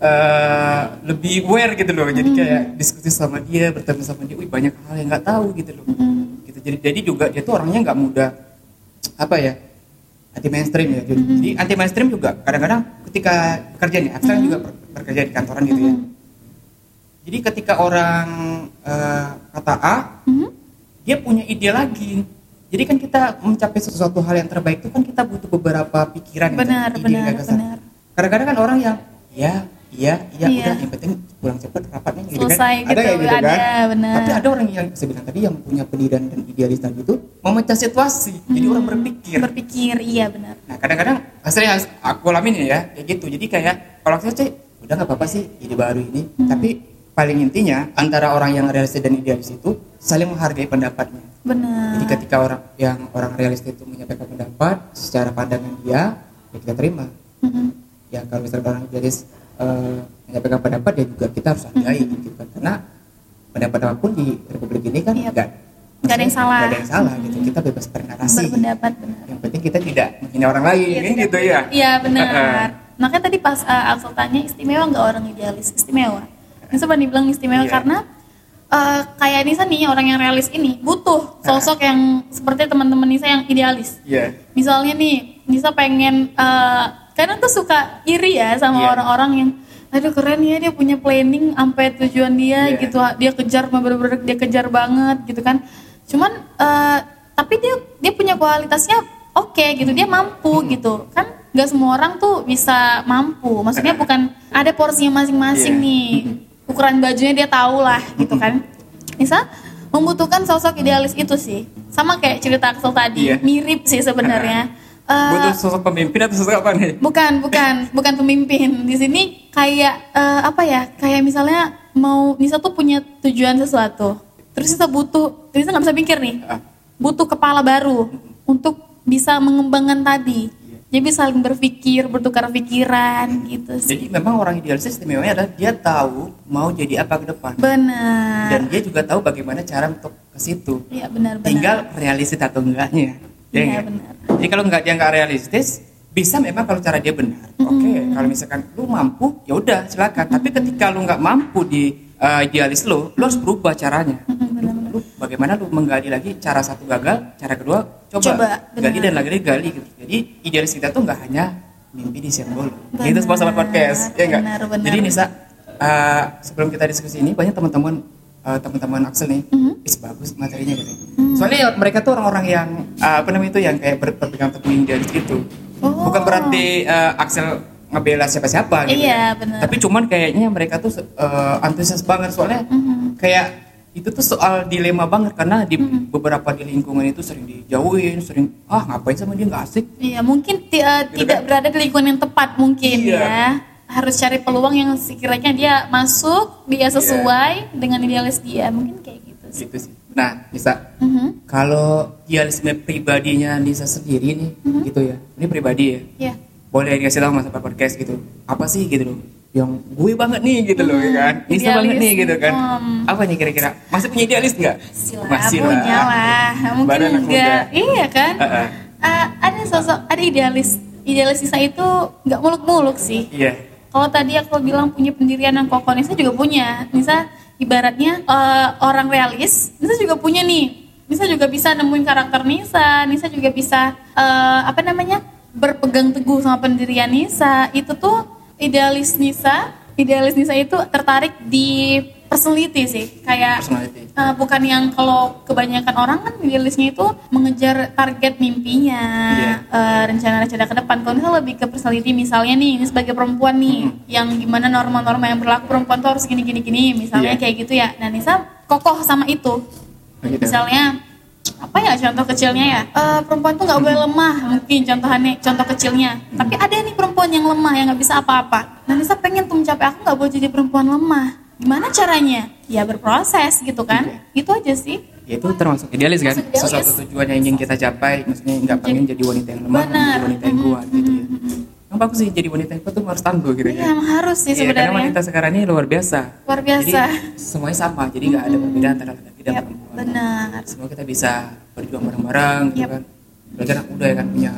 eh, lebih aware gitu loh. Jadi kayak diskusi sama dia bertemu sama dia wih banyak hal yang nggak tahu gitu loh. Mhm. gitu. Jadi jadi juga dia tuh orangnya nggak mudah apa ya anti mainstream ya. Jadi, jadi anti mainstream juga kadang-kadang ketika bekerja nih Axel juga ber- bekerja di kantoran gitu ya. Jadi ketika orang eh, kata A Mhm. dia punya ide lagi jadi kan kita mencapai sesuatu hal yang terbaik itu kan kita butuh beberapa pikiran gitu, benar ide, benar gagasan. benar kadang-kadang kan orang yang ya iya iya Iya. udah yang penting pulang cepat rapatnya gitu Selesai kan ada gitu, kayak gitu kan ada, benar. tapi ada orang yang saya bilang tadi yang punya pendirian dan idealis tadi itu memecah situasi jadi Hmm. orang berpikir berpikir iya benar nah kadang-kadang hasilnya aku alamin ya kayak gitu jadi kayak kalau saya cek udah nggak apa-apa sih ide baru ini Hmm. tapi paling intinya antara orang yang realistis dan idealis itu saling menghargai pendapatnya benar jadi ketika orang yang orang realistis itu menyampaikan pendapat secara pandangan dia ya kita terima Mm-mm. ya kalau misalnya orang idealis eh, menyampaikan pendapat ya juga kita harus hargai gitu kan karena pendapat apa pun di republik ini kan Iya. enggak Nggak ada yang salah. nggak ada yang salah gitu kita bebas bernarasi berpendapat benar yang penting kita tidak menghina orang lain kan tidak gitu ya Iya benar. (laughs) Makanya tadi pas uh, Axel tanya istimewa nggak orang idealis? Istimewa. Ini sempat dibilang istimewa Iya. karena uh, kayak Nisa nih orang yang realis ini butuh sosok yang seperti teman-teman Nisa yang idealis. Iya. Misalnya nih Nisa pengen uh, kadang tuh suka iri ya sama Iya. orang-orang yang aduh keren ya dia punya planning sampai tujuan dia Iya. gitu dia kejar bener-bener dia kejar banget gitu kan cuman uh, tapi dia dia punya kualitasnya oke gitu dia mampu gitu kan nggak semua orang tuh bisa mampu maksudnya bukan ada porsinya masing-masing Iya. nih (laughs) ukuran bajunya dia tahu lah gitu kan. Nisa membutuhkan sosok idealis itu sih. Sama kayak cerita Axel tadi Iya. mirip sih sebenarnya. (laughs) Eh, butuh sosok pemimpin atau sosok apa nih? Bukan bukan. Bukan pemimpin. Di sini kayak eh, apa ya kayak misalnya mau Nisa tuh punya tujuan sesuatu. Terus Nisa butuh Nisa nggak bisa mikir nih. Ah. butuh kepala baru untuk bisa mengembangkan tadi jadi saling berpikir bertukar pikiran gitu sih. Jadi memang orang idealis istimewanya adalah dia tahu mau jadi apa ke depan. Benar. Dan dia juga tahu bagaimana cara untuk ke situ. Iya benar benar. Tinggal realistis atau enggaknya. Ya Iya, nggak? benar. jadi kalau nggak dia nggak realistis bisa memang kalau cara dia benar. Oke kalau misalkan lu mampu ya udah silakan. Tapi ketika lu nggak mampu di uh, idealis lu lu harus berubah caranya. Lu, lu bagaimana lu menggali lagi cara satu gagal cara kedua coba, Coba, gali dan lagi gali gitu jadi idealis kita tuh nggak hanya mimpi di siang bolong Benar, itu sebuah salah podcast ya enggak benar. jadi Nisa uh, sebelum kita diskusi ini banyak teman-teman uh, teman-teman Axel nih Mhm. is bagus materinya gitu soalnya ya, mereka tuh orang-orang yang uh, apa namanya itu yang kayak ber- berpegang teguh idealis gitu Oh. bukan berarti uh, Axel ngebela siapa-siapa gitu Iya, ya. benar. tapi cuman kayaknya mereka tuh uh, antusias banget soalnya Mhm. kayak itu tuh soal dilema banget karena di Mhm. beberapa di lingkungan itu sering dijauhin sering ah ngapain sama dia nggak asik Iya, mungkin eh, Gitu tidak kan? berada di lingkungan yang tepat mungkin Iya. ya. Harus cari peluang yang sekiranya dia masuk, dia sesuai dengan idealis dia. Mungkin kayak gitu sih. gitu sih nah Nisa Mhm. kalau idealisme pribadinya Nisa sendiri nih Mhm. gitu ya ini pribadi ya Iya. boleh dikasih tahu mas podcast gitu apa sih gitu loh yang gue banget nih gitu loh ya kan Nisa idealis. banget nih gitu kan Hmm. apa nih kira-kira masih punya idealis nggak Masih lah, punya lah. Mungkin enggak. Iya kan? Heeh. Eh, ada sosok, ada idealis. Idealis Nisa itu nggak muluk-muluk sih. iya Kalau tadi aku bilang punya pendirian yang kokoh, Nisa juga punya. Nisa ibaratnya eh, orang realis, Nisa juga punya nih. Nisa juga bisa nemuin karakter Nisa, Nisa juga bisa eh, apa namanya berpegang teguh sama pendirian Nisa. Itu tuh idealis Nisa, idealis Nisa itu tertarik di personality sih, kayak personality Uh, bukan yang kalau kebanyakan orang kan idealisnya itu mengejar target mimpinya, Iya. uh, rencana-rencana ke depan. Kalau misalnya lebih ke personality, misalnya nih, ini sebagai perempuan nih, yang gimana norma-norma yang berlaku perempuan tuh harus gini-gini gini, misalnya Iya. kayak gitu ya. Nah, Nisa kokoh sama itu. Begitu. Misalnya apa ya contoh kecilnya ya? Eh, perempuan tuh nggak boleh lemah mungkin contohannya contoh kecilnya. Tapi ada nih perempuan yang lemah yang nggak bisa apa-apa. Nah Nisa pengen tuh mencapai aku nggak boleh jadi perempuan lemah. Gimana caranya? Ya berproses gitu kan? Itu aja sih. Ya itu termasuk idealis kan? Idealis. sesuatu tujuan yang ingin kita capai maksudnya nggak pengen jadi wanita yang lemah jadi wanita yang kuat gitu ya yang bagus sih jadi wanita kuat tuh harus tangguh gitu Iya, ya emang harus sih Iya, karena wanita sekarang ini luar biasa. Luar biasa. jadi semuanya sama jadi nggak ada perbedaan antara laki dan perempuan. benar. Semua kita bisa berjuang bareng-bareng gitu kan. Apalagi anak muda ya kan punya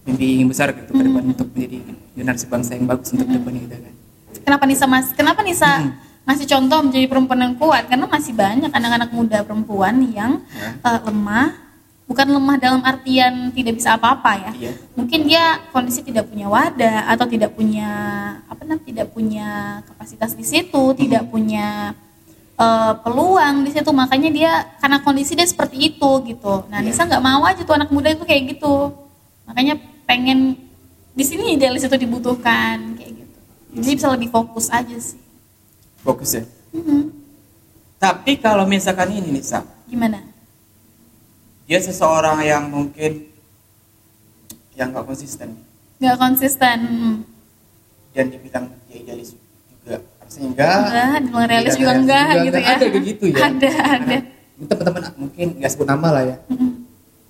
mimpi yang besar gitu ke depan untuk menjadi generasi bangsa yang bagus untuk depan kita kan. Kenapa Nisa mas kenapa Nisa ngasih contoh menjadi perempuan yang kuat? Karena masih banyak anak-anak muda perempuan yang Ya. eh, lemah bukan lemah dalam artian tidak bisa apa-apa ya. Iya. mungkin dia kondisi tidak punya wadah atau tidak punya apa namanya tidak punya kapasitas di situ tidak punya eh, peluang di situ. Makanya dia karena kondisi dia seperti itu gitu. Nah Iya. Nisa nggak mau aja tuh anak muda itu kayak gitu. Makanya pengen di sini idealis itu dibutuhkan kayak gitu. Jadi bisa lebih fokus aja sih. Fokus ya? Mhm. tapi kalau misalkan ini nih Sa, gimana dia seseorang yang mungkin yang nggak konsisten. Nggak konsisten Hmm. dan dibilang dia idealis juga. Sehingga enggak dibilang realis Tidak juga enggak juga gitu enggak. ya. Ada kayak gitu ya. Ada ada. Ini teman-teman mungkin nggak sebut nama lah ya. Mhm.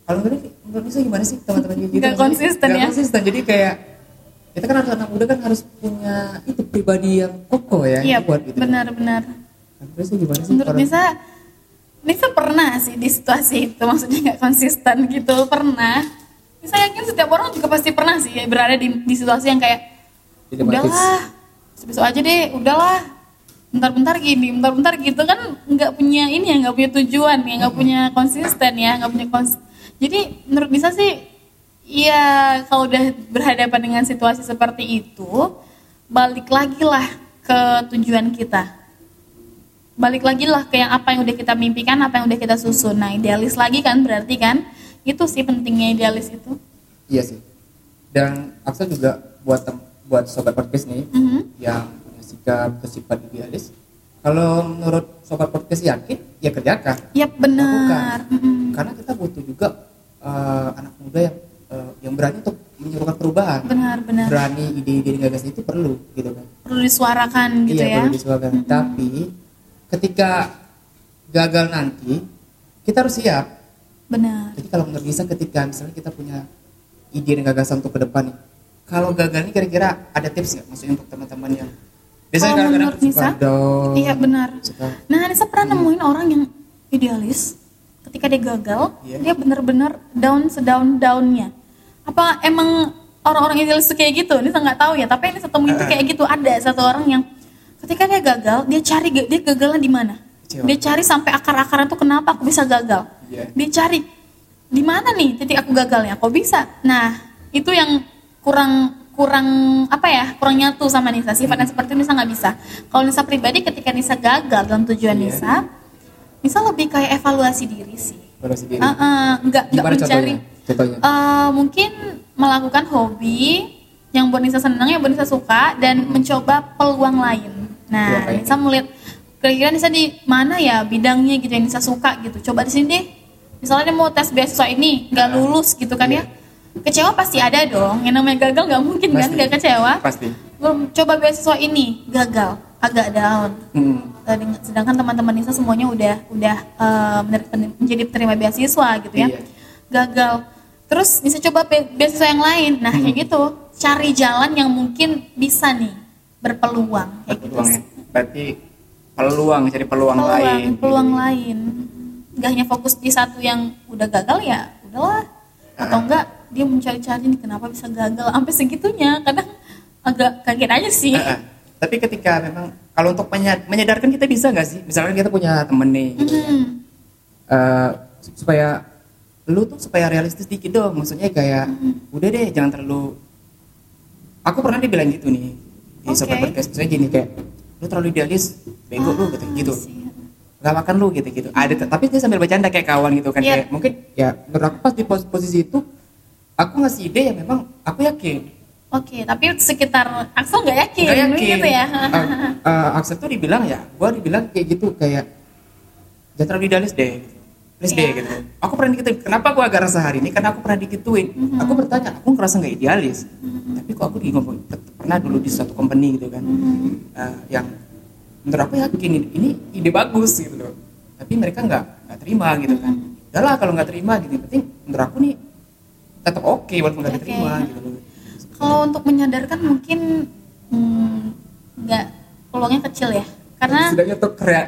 kalau menurut menurut Nisa gimana sih teman-teman gitu Nggak konsisten nggak ya? konsisten. Jadi kayak kita kan anak-anak muda kan harus punya itu pribadi yang kokoh ya iya kuat gitu benar-benar menurut sih gimana sih menurut Nisa Nisa pernah sih di situasi itu maksudnya nggak konsisten gitu pernah. Nisa yakin setiap orang juga pasti pernah sih berada di, di situasi yang kayak udahlah besok aja deh udahlah. Bentar-bentar gini bentar-bentar gitu. Kan nggak punya ini ya nggak punya tujuan ya nggak punya konsisten ya nggak punya kons jadi menurut Nisa sih ya kalau udah berhadapan dengan situasi seperti itu balik lagi lah ke tujuan kita balik lagi lah ke yang apa yang udah kita mimpikan apa yang udah kita susun. Nah idealis lagi kan berarti kan? Itu sih pentingnya idealis itu. Iya sih. Dan Axel juga buat buat sobat podcast nih Mhm. yang punya sikap bersifat idealis kalau menurut sobat podcast yakin ya kerjakan. Yap benar. Lakukan. Mm-mm. karena kita butuh juga eh, anak muda yang eh, yang berani untuk menyerukan perubahan. Benar benar. Berani ide-ide gagasan itu perlu gitu kan. Perlu disuarakan gitu iya ya. perlu disuarakan. Tapi ketika gagal nanti kita harus siap. Benar. Jadi kalau menurut Lisa ketika misalnya kita punya ide dan gagasan untuk ke depan nih kalau gagal ini kira-kira ada tips nggak? Maksudnya untuk teman-teman yang biasanya Kalau kadang-kadang menurut Nisa, iya benar. suka nah Nisa pernah nemuin orang yang idealis ketika dia gagal Iya. dia benar-benar down sedown downnya. Apa emang orang-orang idealis kayak gitu? Nisa nggak tahu ya tapi Nisa temuin itu (laughs) kayak gitu. Ada satu orang yang ketika dia gagal dia cari dia gagalnya di mana? Dia cari sampai akar-akaran tuh kenapa aku bisa gagal? Iya. dia cari di mana nih titik aku gagalnya? Kok bisa? Nah itu yang kurang kurang apa ya kurang nyatu sama Nisa. Sifatnya seperti itu Nisa nggak bisa. Kalau Nisa pribadi ketika Nisa gagal dalam tujuan Iya. Nisa Nisa lebih kayak evaluasi diri sih. Baru sendiri Ah, ah, nggak nggak mencari contohnya? Contohnya? Eh, mungkin melakukan hobi yang buat Nisa senang yang buat Nisa suka dan mencoba peluang lain. Nah. Nisa melihat kira-kira Nisa di mana ya bidangnya gitu yang Nisa suka gitu. Coba di sini deh. Misalnya dia mau tes beasiswa ini nggak Ah. lulus gitu kan Iya. ya. Kecewa pasti ada dong. Yang namanya gagal nggak mungkin kan Pasti. nggak kecewa. pasti Belum coba beasiswa ini gagal, agak down. hmm. Eh, sedangkan teman-teman Nisa semuanya udah udah mener- menjadi penerima beasiswa gitu ya Iya. gagal terus bisa coba be- beasiswa yang lain nah kayak gitu cari jalan yang mungkin bisa nih berpeluang kayak gitu peluang ya. sih. berarti peluang cari peluang, peluang lain. peluang lain. Gak hanya fokus di satu yang udah gagal ya udahlah. Atau enggak dia mencari-cari nih kenapa bisa gagal. Sampai segitunya kadang agak kaget aja sih. Ah, ah. tapi ketika memang kalau untuk menya- menyadarkan kita bisa nggak sih? Misalnya kita punya temen nih gitu ya. Hmm, Eh, supaya lu tuh supaya realistis dikit dong. Maksudnya kayak udah deh jangan terlalu aku pernah dibilang gitu nih di sobat Oke. podcast misalnya gini kayak lu terlalu idealis bego lu gitu gitu nggak makan lu gitu gitu ada tapi dia sambil bercanda kayak kawan gitu kan Iya. kayak mungkin ya menurut aku pas di pos- posisi itu aku ngasih ide yang memang aku yakin Oke, tapi sekitar Axel nggak yakin, nggak yakin gitu ya? Eh, eh, Axel tuh dibilang ya gua dibilang kayak gitu kayak jangan terlalu idealis deh please deh Iya. gitu. Aku pernah dikituin. Kenapa aku agak rasa hari ini? Karena aku pernah dikituin. Mhm. aku bertanya aku ngerasa nggak idealis? Tapi kok aku di pernah dulu di suatu company gitu kan. Mhm. Eh, yang menurut aku yakin ini, ide bagus gitu loh. Tapi mereka nggak nggak terima gitu kan. Mhm. udahlah kalau nggak terima gitu. Yang penting menurut aku nih tetap oke walaupun nggak Oke. diterima gitu loh. Kalau untuk menyadarkan mungkin hmm, nggak peluangnya kecil ya, karena setidaknya tuh kayak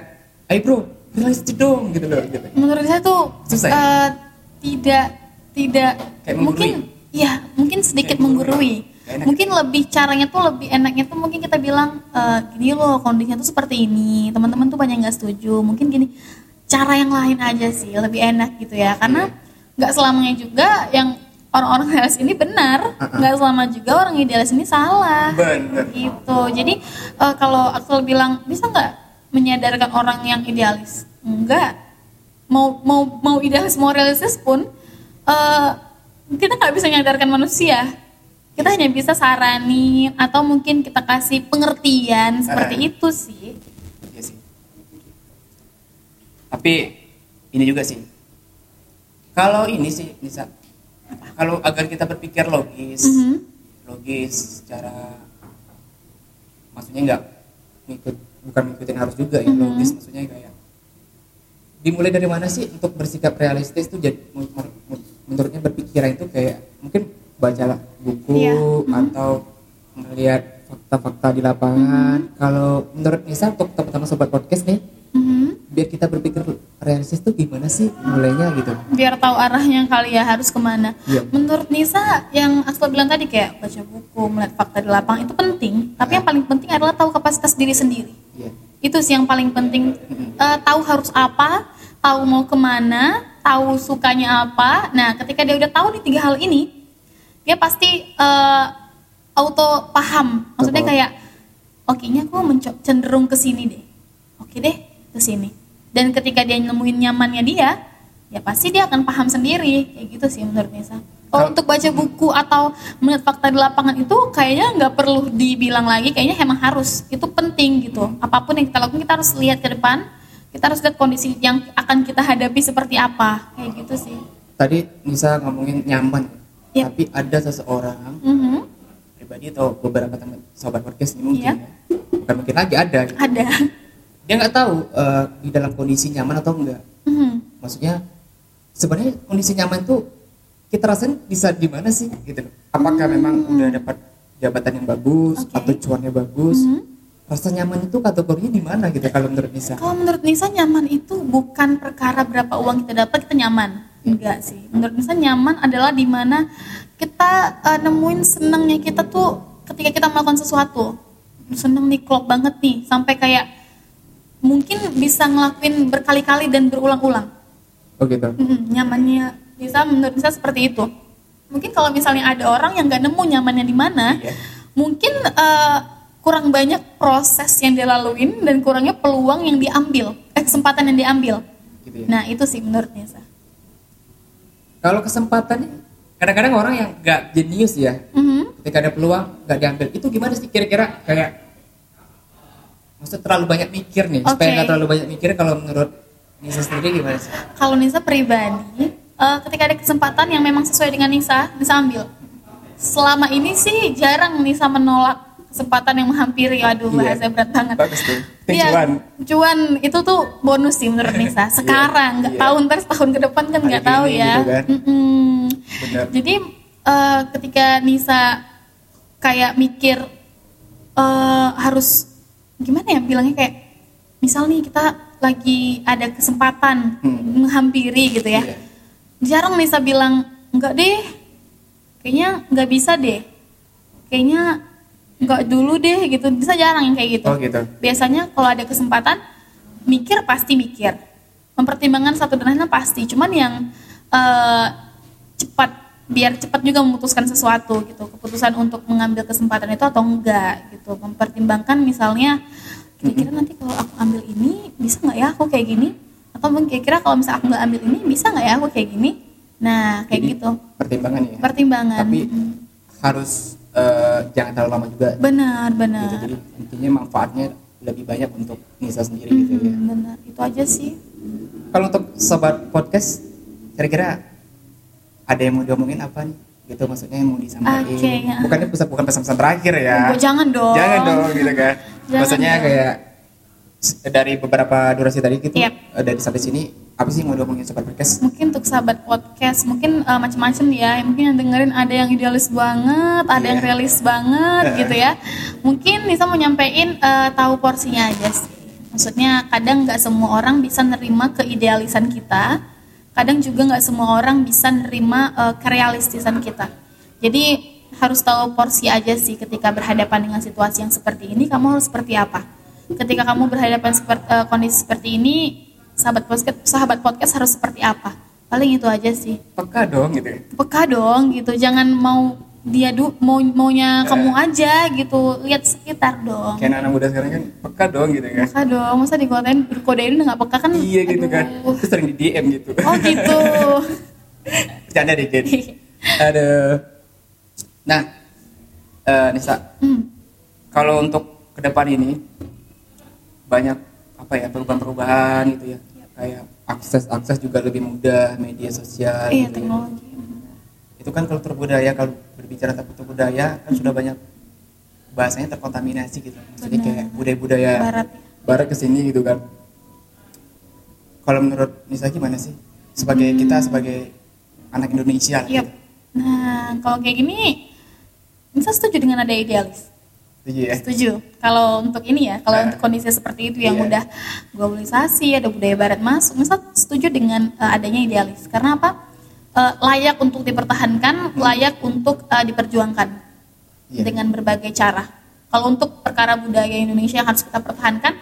ayo bro realistis dong gitu loh gitu menurut saya tuh Susah ya? eh, tidak tidak Kayak mungkin ya mungkin sedikit Kayak menggurui. enak. Mungkin lebih caranya tuh lebih enaknya tuh mungkin kita bilang eh, gini loh kondisinya tuh seperti ini. Teman-teman tuh banyak nggak setuju. Mungkin gini cara yang lain aja sih lebih enak gitu ya. Karena nggak selamanya juga yang orang-orang (laughs) idealis ini benar, nggak selama juga orang idealis ini salah bener gitu jadi eh, kalau Axel bilang bisa nggak menyadarkan orang yang idealis enggak mau mau mau idealis mau realistis pun eh, kita nggak bisa menyadarkan manusia kita hanya bisa saranin atau mungkin kita kasih pengertian seperti Ah. itu sih Iya sih. Tapi ini juga sih. Kalau ini sih bisa kalau agar kita berpikir logis, Mhm. logis secara maksudnya nggak ngikut bukan ngikutin harus juga ya Mhm. logis maksudnya kayak dimulai dari mana sih untuk bersikap realistis tuh jadi men- men- menurutnya berpikiran itu kayak mungkin baca buku Iya. Mhm. atau melihat fakta-fakta di lapangan kalau menurut Nisa untuk teman-teman sobat podcast nih Mhm. biar kita berpikir realistis tuh gimana sih mulainya gitu biar tahu arahnya kali ya harus ke mana Iya. menurut Nisa yang Aslo bilang tadi kayak baca buku melihat fakta di lapangan itu penting tapi yang paling penting adalah tahu kapasitas diri sendiri Iya. Itu sih yang paling penting. Eh, tahu harus apa tahu mau ke mana tahu sukanya apa. Nah ketika dia udah tahu nih tiga hal ini dia pasti eh, auto paham. Maksudnya kayak oke nya aku cenderung ke sini deh. Oke deh ke sini. Dan ketika dia nemuin nyamannya dia ya pasti dia akan paham sendiri. Kayak gitu sih menurut Nisa kalau untuk baca buku atau melihat fakta di lapangan itu kayaknya nggak perlu dibilang lagi kayaknya emang harus itu penting gitu apa pun yang kita lakukan kita harus lihat ke depan kita harus lihat kondisi yang akan kita hadapi seperti apa kayak gitu sih tadi Nisa ngomongin nyaman Iya. tapi ada seseorang Mhm. pribadi atau beberapa teman sobat podcast ini mungkin Iya. ya. bukan mungkin lagi ada gitu. ada dia nggak tahu eh, di dalam kondisi nyaman atau enggak Mhm. maksudnya sebenarnya kondisi nyaman tuh kita rasain bisa di mana sih gitu loh. apakah memang udah dapat jabatan yang bagus Oke. atau cuannya bagus Mhm. rasa nyaman itu kategorinya di mana gitu kalau menurut Nisa Kalau menurut Nisa nyaman itu bukan perkara berapa uang kita dapat kita nyaman. Enggak sih. Menurut Nisa nyaman adalah di mana kita eh, nemuin senangnya kita tuh ketika kita melakukan sesuatu. Seneng nih klop banget nih sampai kayak mungkin bisa ngelakuin berkali-kali dan berulang-ulang. oh gitu Mm, nyamannya Nisa menurut Nisa seperti itu. Mungkin kalau misalnya ada orang yang nggak nemu nyamannya di mana, Iya. mungkin eh, kurang banyak proses yang dilaluin dan kurangnya peluang yang diambil, eh, kesempatan yang diambil. gitu ya Nah itu sih menurut Nisa. kalau kesempatan kadang-kadang orang yang nggak jenius ya Mhm. ketika ada peluang nggak diambil itu gimana sih kira-kira kayak maksud terlalu banyak mikir nih supaya Oke. nggak terlalu banyak mikir kalau menurut Nisa sendiri gimana sih Kalau Nisa pribadi, eh, ketika ada kesempatan yang memang sesuai dengan Nisa, Nisa ambil. Selama ini sih jarang Nisa menolak kesempatan yang menghampiri. Aduh, Iya. bahasa berat banget. bagus tuh Iya, cuan itu tuh bonus sih menurut Nisa. Sekarang, nggak iya. tahu ntar setahun ke depan kan nggak tahu ya. gitu kan. Benar Jadi eh, ketika Nisa kayak mikir eh, harus gimana ya bilangnya kayak misal nih kita lagi ada kesempatan Hmm. menghampiri gitu ya. Iya. Jarang Nisa bilang enggak deh. Kayaknya nggak bisa deh. Kayaknya nggak dulu deh gitu. Bisa jarang yang kayak gitu. Oh gitu. Biasanya kalau ada kesempatan mikir pasti mikir. Mempertimbangkan satu dan lain pasti. Cuman yang eh, cepat biar cepat juga memutuskan sesuatu gitu. Keputusan untuk mengambil kesempatan itu atau enggak gitu. Mempertimbangkan misalnya kira-kira nanti kalau aku ambil ini bisa nggak ya aku kayak gini atau mungkin kira-kira kalau misalnya aku nggak ambil ini bisa nggak ya aku kayak gini? Nah kayak Jadi, gitu. pertimbangan ya. Pertimbangan. Tapi Mm. harus eh, jangan terlalu lama juga. Benar gitu benar. jadi intinya manfaatnya lebih banyak untuk Nisa sendiri gitu ya. Benar. Itu aja sih. Kalau untuk sobat podcast kira-kira ada yang mau diomongin apa nih? Gitu maksudnya yang mau disampaikan. Oke, ya. bukannya bukan pesan-pesan terakhir ya? Oh, jangan dong. Jangan dong gitu kan. (laughs) Jangan maksudnya dong. kayak dari beberapa durasi tadi gitu Yap. eh, dari sampai sini apa sih yang mau diomongin sobat podcast? Mungkin untuk sahabat podcast mungkin eh, macam-macam ya. Mungkin yang dengerin ada yang idealis banget ada yang Iya. realis banget gitu ya. Mungkin Nisa mau nyampein eh, tahu porsinya aja sih. Maksudnya kadang nggak semua orang bisa nerima keidealisan kita. Kadang juga nggak semua orang bisa nerima eh, kerealistisan kita. Jadi harus tahu porsi aja sih ketika berhadapan dengan situasi yang seperti ini kamu harus seperti apa ketika kamu berhadapan seperti kondisi seperti ini sahabat podcast sahabat podcast harus seperti apa? Paling itu aja sih. Peka dong gitu ya? Peka dong gitu. Jangan mau dia du mau maunya kamu aja gitu. Lihat sekitar dong. Kayak anak muda sekarang kan peka dong gitu kan peka dong. Masa dikotain dikodein udah nggak peka kan? Iya gitu kan. Aduh. terus sering di DM gitu. Oh gitu. (laughs) Bercanda dikit. Aduh. Nah eh, Nisa, Hmm. kalau untuk ke depan ini banyak apa ya perubahan-perubahan gitu ya. Kayak akses-akses juga lebih mudah, media sosial Iya gitu ya. teknologi. Itu kan kalau terbudaya kalau berbicara tentang budaya kan sudah banyak bahasanya terkontaminasi gitu. Maksudnya Benar. kayak budaya-budaya Barat. barat ke sini gitu kan. Kalau menurut Nisa gimana sih? Sebagai Hmm. kita sebagai anak Indonesia Yap. Nah kalau kayak gini, Nisa setuju dengan ada idealis. Setuju ya? Setuju. Kalau untuk ini ya, kalau Nah. untuk kondisi seperti itu yang Iya. udah globalisasi, ada budaya barat masuk, misal setuju dengan eh, adanya idealis. Karena apa? Eh, layak untuk dipertahankan, layak untuk eh, diperjuangkan Iya. dengan berbagai cara. Kalau untuk perkara budaya Indonesia yang harus kita pertahankan,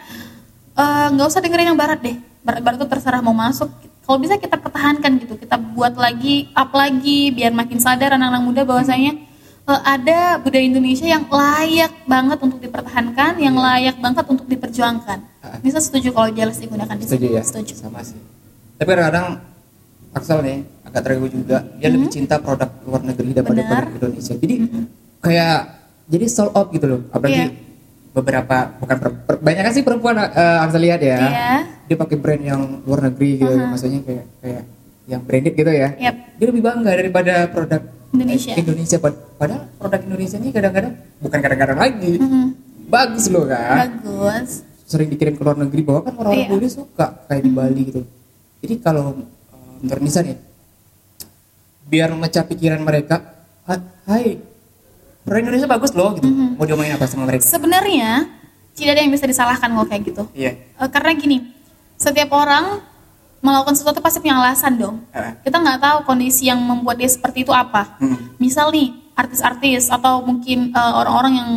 nggak usah dengerin yang barat deh. Barat-barat itu terserah mau masuk. Kalau bisa kita pertahankan gitu, kita buat lagi, up lagi, biar makin sadar anak-anak muda bahwasanya eh, ada budaya Indonesia yang layak banget untuk dipertahankan, yang Iya. layak banget untuk diperjuangkan. Ah. Bisa setuju kalau jelas digunakan di Setuju ya? Setuju. Sama sih. Tapi kadang-kadang Axel nih agak terganggu juga. Dia lebih cinta produk luar negeri daripada. Benar. produk Indonesia. Jadi kayak jadi sold out gitu loh. Apalagi Iya. beberapa bukan per, per- banyak kan sih perempuan eh, Axel lihat ya. Iya. Dia pakai brand yang luar negeri gitu. Uh-huh. Maksudnya kayak kayak yang branded gitu ya. Yap. Dia lebih bangga daripada produk Indonesia. eh, Indonesia. Pad- Padahal produk Indonesia ini kadang-kadang bukan kadang-kadang lagi. Mhm. Bagus loh kan Bagus. sering dikirim ke luar negeri bahwa kan orang-orang Iya. Bali suka kayak di Bali gitu. Jadi kalau uh, menurut Nisa nih, biar memecah pikiran mereka, "Ha- Hai, orang Indonesia bagus loh gitu. Mhm. Mau diomongin apa sama mereka? Sebenarnya tidak ada yang bisa disalahkan kalau kayak gitu. Iya. Eh, karena gini, setiap orang melakukan sesuatu pasti punya alasan dong. Ah. Kita nggak tahu kondisi yang membuat dia seperti itu apa. Hmm. Misal nih artis-artis atau mungkin eh, orang-orang yang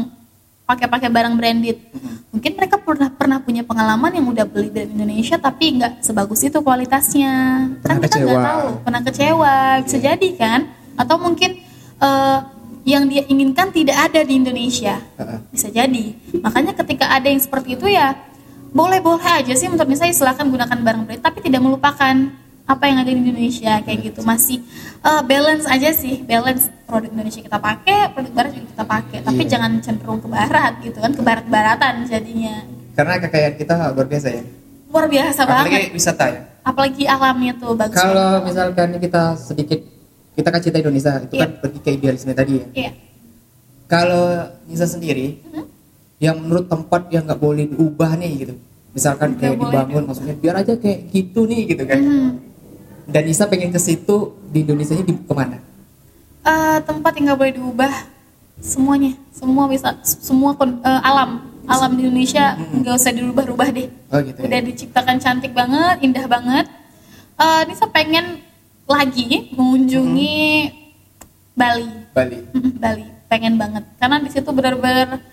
pakai-pakai barang branded, Mhm. mungkin mereka pernah pernah punya pengalaman yang udah beli dari Indonesia tapi nggak sebagus itu kualitasnya. kan Pernah kita nggak tahu, pernah kecewa, bisa Iya. jadi kan? Atau mungkin eh, yang dia inginkan tidak ada di Indonesia bisa jadi makanya ketika ada yang seperti itu ya boleh-boleh aja sih menurut saya silahkan gunakan barang brand tapi tidak melupakan apa yang ada di Indonesia kayak gitu masih eh, balance aja sih balance produk Indonesia kita pakai produk barat juga kita pakai tapi Iya. jangan cenderung ke barat gitu kan ke barat-baratan jadinya Karena kekayaan kita luar biasa ya. luar biasa Apalagi banget wisata ya. apalagi alamnya tuh bagus Kalau banget. misalkan kita sedikit kita kan cinta Indonesia, itu Iya. kan pergi ke idealisme tadi ya. iya Kalau Nisa sendiri, Mhm. Yang menurut tempat yang nggak boleh diubah nih gitu. Misalkan Nggak kayak dibangun, maksudnya biar aja kayak gitu nih gitu kan. Mhm. Dan Nisa pengen ke situ di Indonesia ini di ke mana? Eh, tempat yang nggak boleh diubah semuanya semua bisa semua eh, alam alam di Indonesia nggak usah dirubah-rubah deh Oh gitu udah ya. diciptakan cantik banget indah banget ini saya pengen lagi mengunjungi Bali Bali. Mm, Bali pengen banget karena di situ benar-benar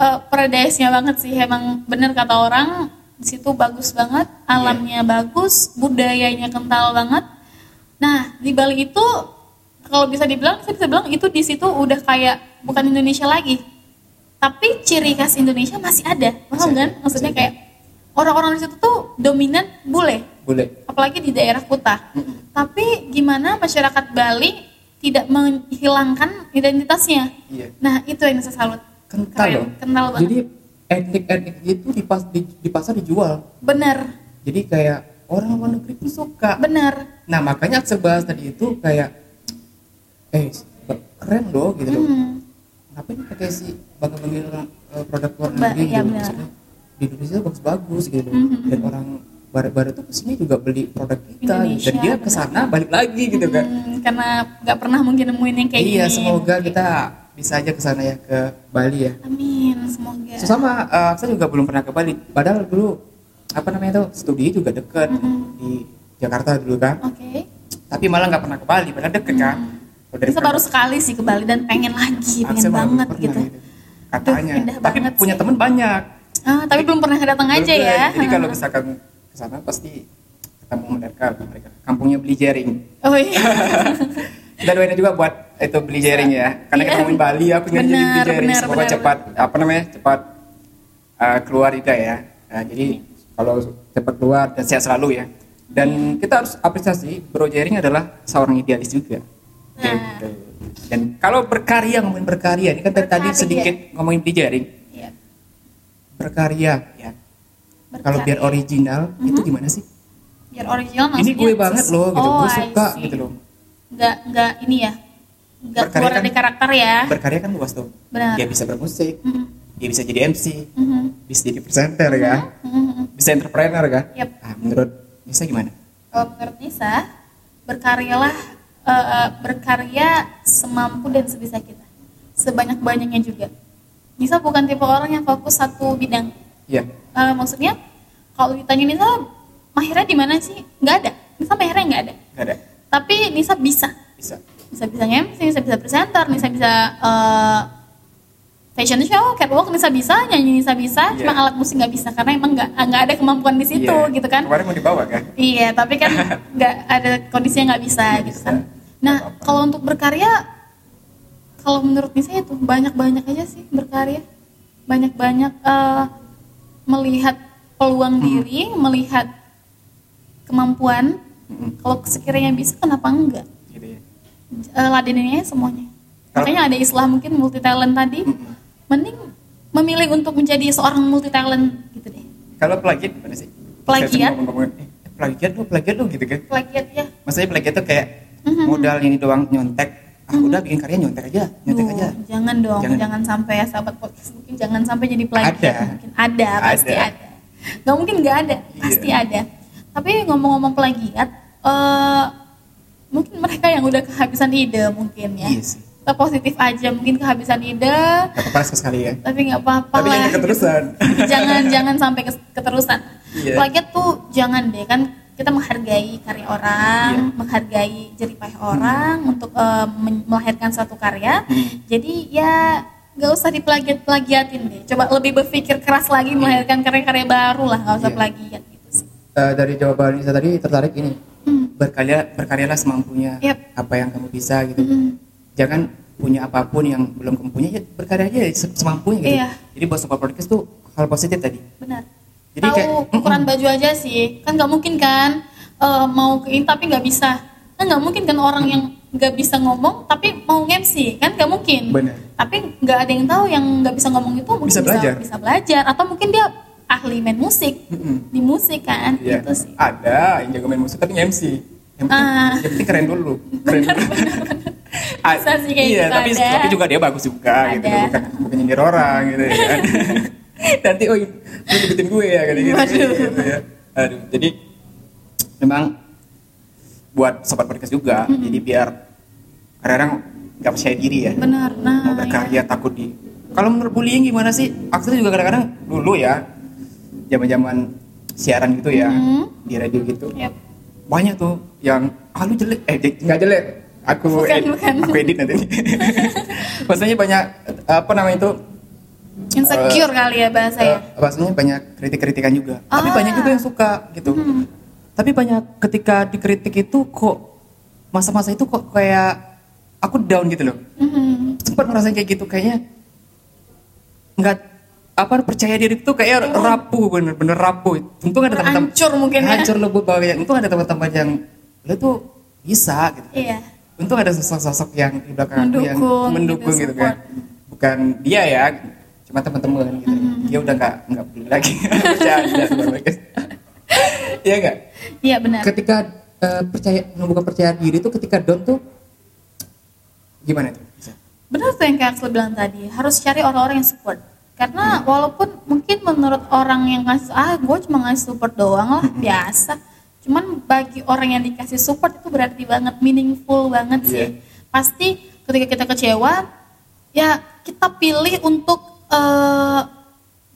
eh, paradise-nya banget sih emang bener kata orang di situ bagus banget alamnya bagus budayanya kental banget nah di Bali itu kalau bisa dibilang saya bisa bilang itu di situ udah kayak bukan Indonesia lagi tapi ciri khas Indonesia masih ada paham kan maksudnya kayak orang-orang di situ tuh dominan bule Boleh. apalagi di daerah Kuta. Mm-mm. Tapi gimana masyarakat Bali tidak menghilangkan identitasnya? Iya. Nah itu yang saya salut. Kental Keren, loh. kental banget. Jadi etnik-etnik itu di, pas, di, di pasar dijual. Bener, Jadi kayak orang luar negeri pun suka. bener. Nah makanya bahas tadi itu kayak, eh keren loh gitu loh. Hmm, Ngapain pakai si bangga orang eh, produk luar Ba- negeri iya, gitu. Maksudnya, di Indonesia bagus-bagus gitu. Mhm. Dan orang barat-barat tuh ke sini juga beli produk kita. Indonesia, dan dia ke sana balik lagi gitu kan. hmm, karena nggak pernah mungkin nemuin yang kayak iya gini. semoga kita bisa aja ke sana ya ke Bali ya. Amin, semoga. So, sama eh, saya juga belum pernah ke Bali. Padahal dulu apa namanya tuh studi juga deket Mhm. di Jakarta dulu kan. Oke. Tapi malah nggak pernah ke Bali. Padahal deket kan. Kalau dari Bisa baru sekali sih ke Bali dan pengen lagi, pengen banget pernah gitu. Katanya. Duh, Tapi banget punya sih. temen banyak. Ah, tapi belum pernah datang aja ya. Jadi kalau misalkan ke sana pasti ketemu mereka, mereka. Kampungnya beli jaring. Oh iya. (laughs) Kita doain juga buat itu beli jaring ya. Karena Iya. kita ngomongin Bali, aku ingin jadi beli jaring. Semoga benar, cepat apa namanya cepat uh, keluar juga ya. Nah, jadi kalau cepat keluar dan sehat selalu ya. Dan kita harus apresiasi Bro Jaring adalah seorang idealis juga. Nah. Gitu. Dan kalau berkarya ngomongin berkarya, ini kan tadi- tadi Berkarya. sedikit ngomongin di jaring Iya. berkarya ya. Kalau biar Berkarya. original itu Mhm. gimana sih? biar original Ini gue banget loh gitu, oh, gue suka gitu loh. Nggak nggak ini ya nggak keluar kan- dari karakter ya Berkarya kan luas tuh. Benar. Dia bisa bermusik, Mhm. dia bisa jadi MC, Mhm. bisa jadi presenter ya, Mhm. bisa entrepreneur kan. Yap. Ah, menurut Nisa gimana? Kalau menurut Nisa, berkaryalah eh, berkarya semampu dan sebisa kita, sebanyak-banyaknya juga. Nisa bukan tipe orang yang fokus satu bidang. Iya. Eh, maksudnya, kalau ditanya Nisa, mahirnya di mana sih? Nggak ada. Nisa mahirnya nggak ada. Gak ada. Tapi Nisa bisa. Bisa. Bisa bisa MC, Nisa bisa presenter, Nisa bisa eh, fashion show, catwalk, Nisa bisa, nyanyi Nisa bisa, Iya. cuma alat musik nggak bisa karena emang nggak nggak ada kemampuan di situ Iya. gitu kan. Kemarin mau dibawa kan? Iya, tapi kan (laughs) nggak ada kondisinya nggak bisa Nggak gitu bisa. kan. Nah, kalau untuk berkarya, kalau menurut Nisa itu banyak-banyak aja sih berkarya, banyak-banyak eh, melihat peluang Hmm. diri, melihat kemampuan. Mm-mm. Kalau sekiranya bisa, kenapa enggak? Gitu ya. Eh, ladenin aja semuanya. Kalau- Makanya ada istilah mungkin multi talent tadi, Mm-mm. mending memilih untuk menjadi seorang multi talent gitu deh. Kalau plagiat gimana sih? Plagiat? Ngomong, eh, plagiat lo, plagiat lo gitu kan? Plagiat ya. Maksudnya plagiat tuh kayak Mhm. modal ini doang nyontek. Ah udah bikin karya nyontek aja, nyontek Duh, aja. Jangan dong, Jangan. jangan, sampai ya sahabat podcast mungkin jangan sampai jadi plagiat. Ada. Mungkin ada, pasti Ada. ada. Gak mungkin nggak ada, Iya. pasti ada. Tapi ngomong-ngomong plagiat, eh mungkin mereka yang udah kehabisan ide mungkin ya. Iya sih. Kita positif aja, mungkin kehabisan ide, Gak apa-apa sekali ya. tapi nggak apa-apa Tapi lah. jangan keterusan. (laughs) jangan jangan sampai keterusan. Iya. Plagiat tuh jangan deh kan kita menghargai karya orang, Iya. menghargai jerih payah orang untuk eh, men- melahirkan suatu karya. Hmm. Jadi ya nggak usah diplagiat-plagiatin deh. Coba lebih berpikir keras lagi melahirkan karya-karya baru lah, nggak usah Iya. plagiat Eh, dari jawaban Nisa tadi tertarik ini. Hmm. Berkarya, berkaryalah semampunya. Yap. Apa yang kamu bisa gitu. Hmm. Jangan punya apa pun yang belum kamu punya, ya berkarya aja se- semampunya gitu. Iya. Jadi buat sobat podcast tuh hal positif tadi. Benar. Jadi Tahu kayak, ukuran mm-mm. baju aja sih. Kan nggak mungkin kan eh, mau ke ini tapi nggak bisa. Kan nggak mungkin kan orang yang nggak bisa ngomong tapi mau MC kan nggak mungkin. Benar. Tapi nggak ada yang tahu yang nggak bisa ngomong itu mungkin Bisa belajar. bisa belajar atau mungkin dia ahli main musik Mm-mm. di musik kan Iya. gitu sih. Ada yang jago main musik tapi MC. Yang penting, Ah. yang penting keren dulu. Keren dulu. (laughs) Ah, Bisa sih kayak iya, gitu, tapi, ada. tapi juga dia bagus juga gitu Ada. bukan bukan nyindir orang gitu ya kan. (laughs) Nanti oh lu deketin gue ya gitu, gitu, Waduh. gitu ya. Aduh, jadi memang buat sobat podcast juga jadi biar kadang-kadang nggak percaya diri ya Benar. Nah, mau berkarya takut di kalau menurut bullying gimana sih Aksel juga kadang-kadang dulu ya zaman-zaman siaran gitu ya Hmm. di radio gitu Yap. banyak tuh yang ah lu jelek eh nggak jelek aku Bukan, ed- bukan. aku edit nanti (laughs) maksudnya banyak apa namanya itu Insecure kali ya bahasa ya. eh, maksudnya banyak kritik-kritikan juga tapi Ah. banyak juga yang suka gitu Hmm. tapi banyak ketika dikritik itu kok masa-masa itu kok kayak aku down gitu loh Mhm. sempat ngerasain kayak gitu kayaknya nggak apa percaya diri itu kayak rapuh bener-bener rapuh untung ada teman-teman Hancur mungkin ya. hancur lebih banyak untung ada teman-teman yang lo tuh bisa gitu Iya. untung ada sosok-sosok yang di belakang aku yang Mendukung mendukung gitu, gitu, kan bukan dia ya cuma teman-teman gitu Mhm. dia udah nggak nggak peduli lagi (laughs) mereka iya nggak Iya benar. ketika eh, percaya membuka percaya diri itu ketika down tuh gimana tuh? Benar tuh yang kayak Axel bilang tadi, harus cari orang-orang yang support. Karena walaupun mungkin menurut orang yang ngasih, ah gue cuma ngasih support doang lah, biasa. Cuman bagi orang yang dikasih support itu berarti banget, meaningful banget sih. Iya. Pasti ketika kita kecewa, ya kita pilih untuk eh,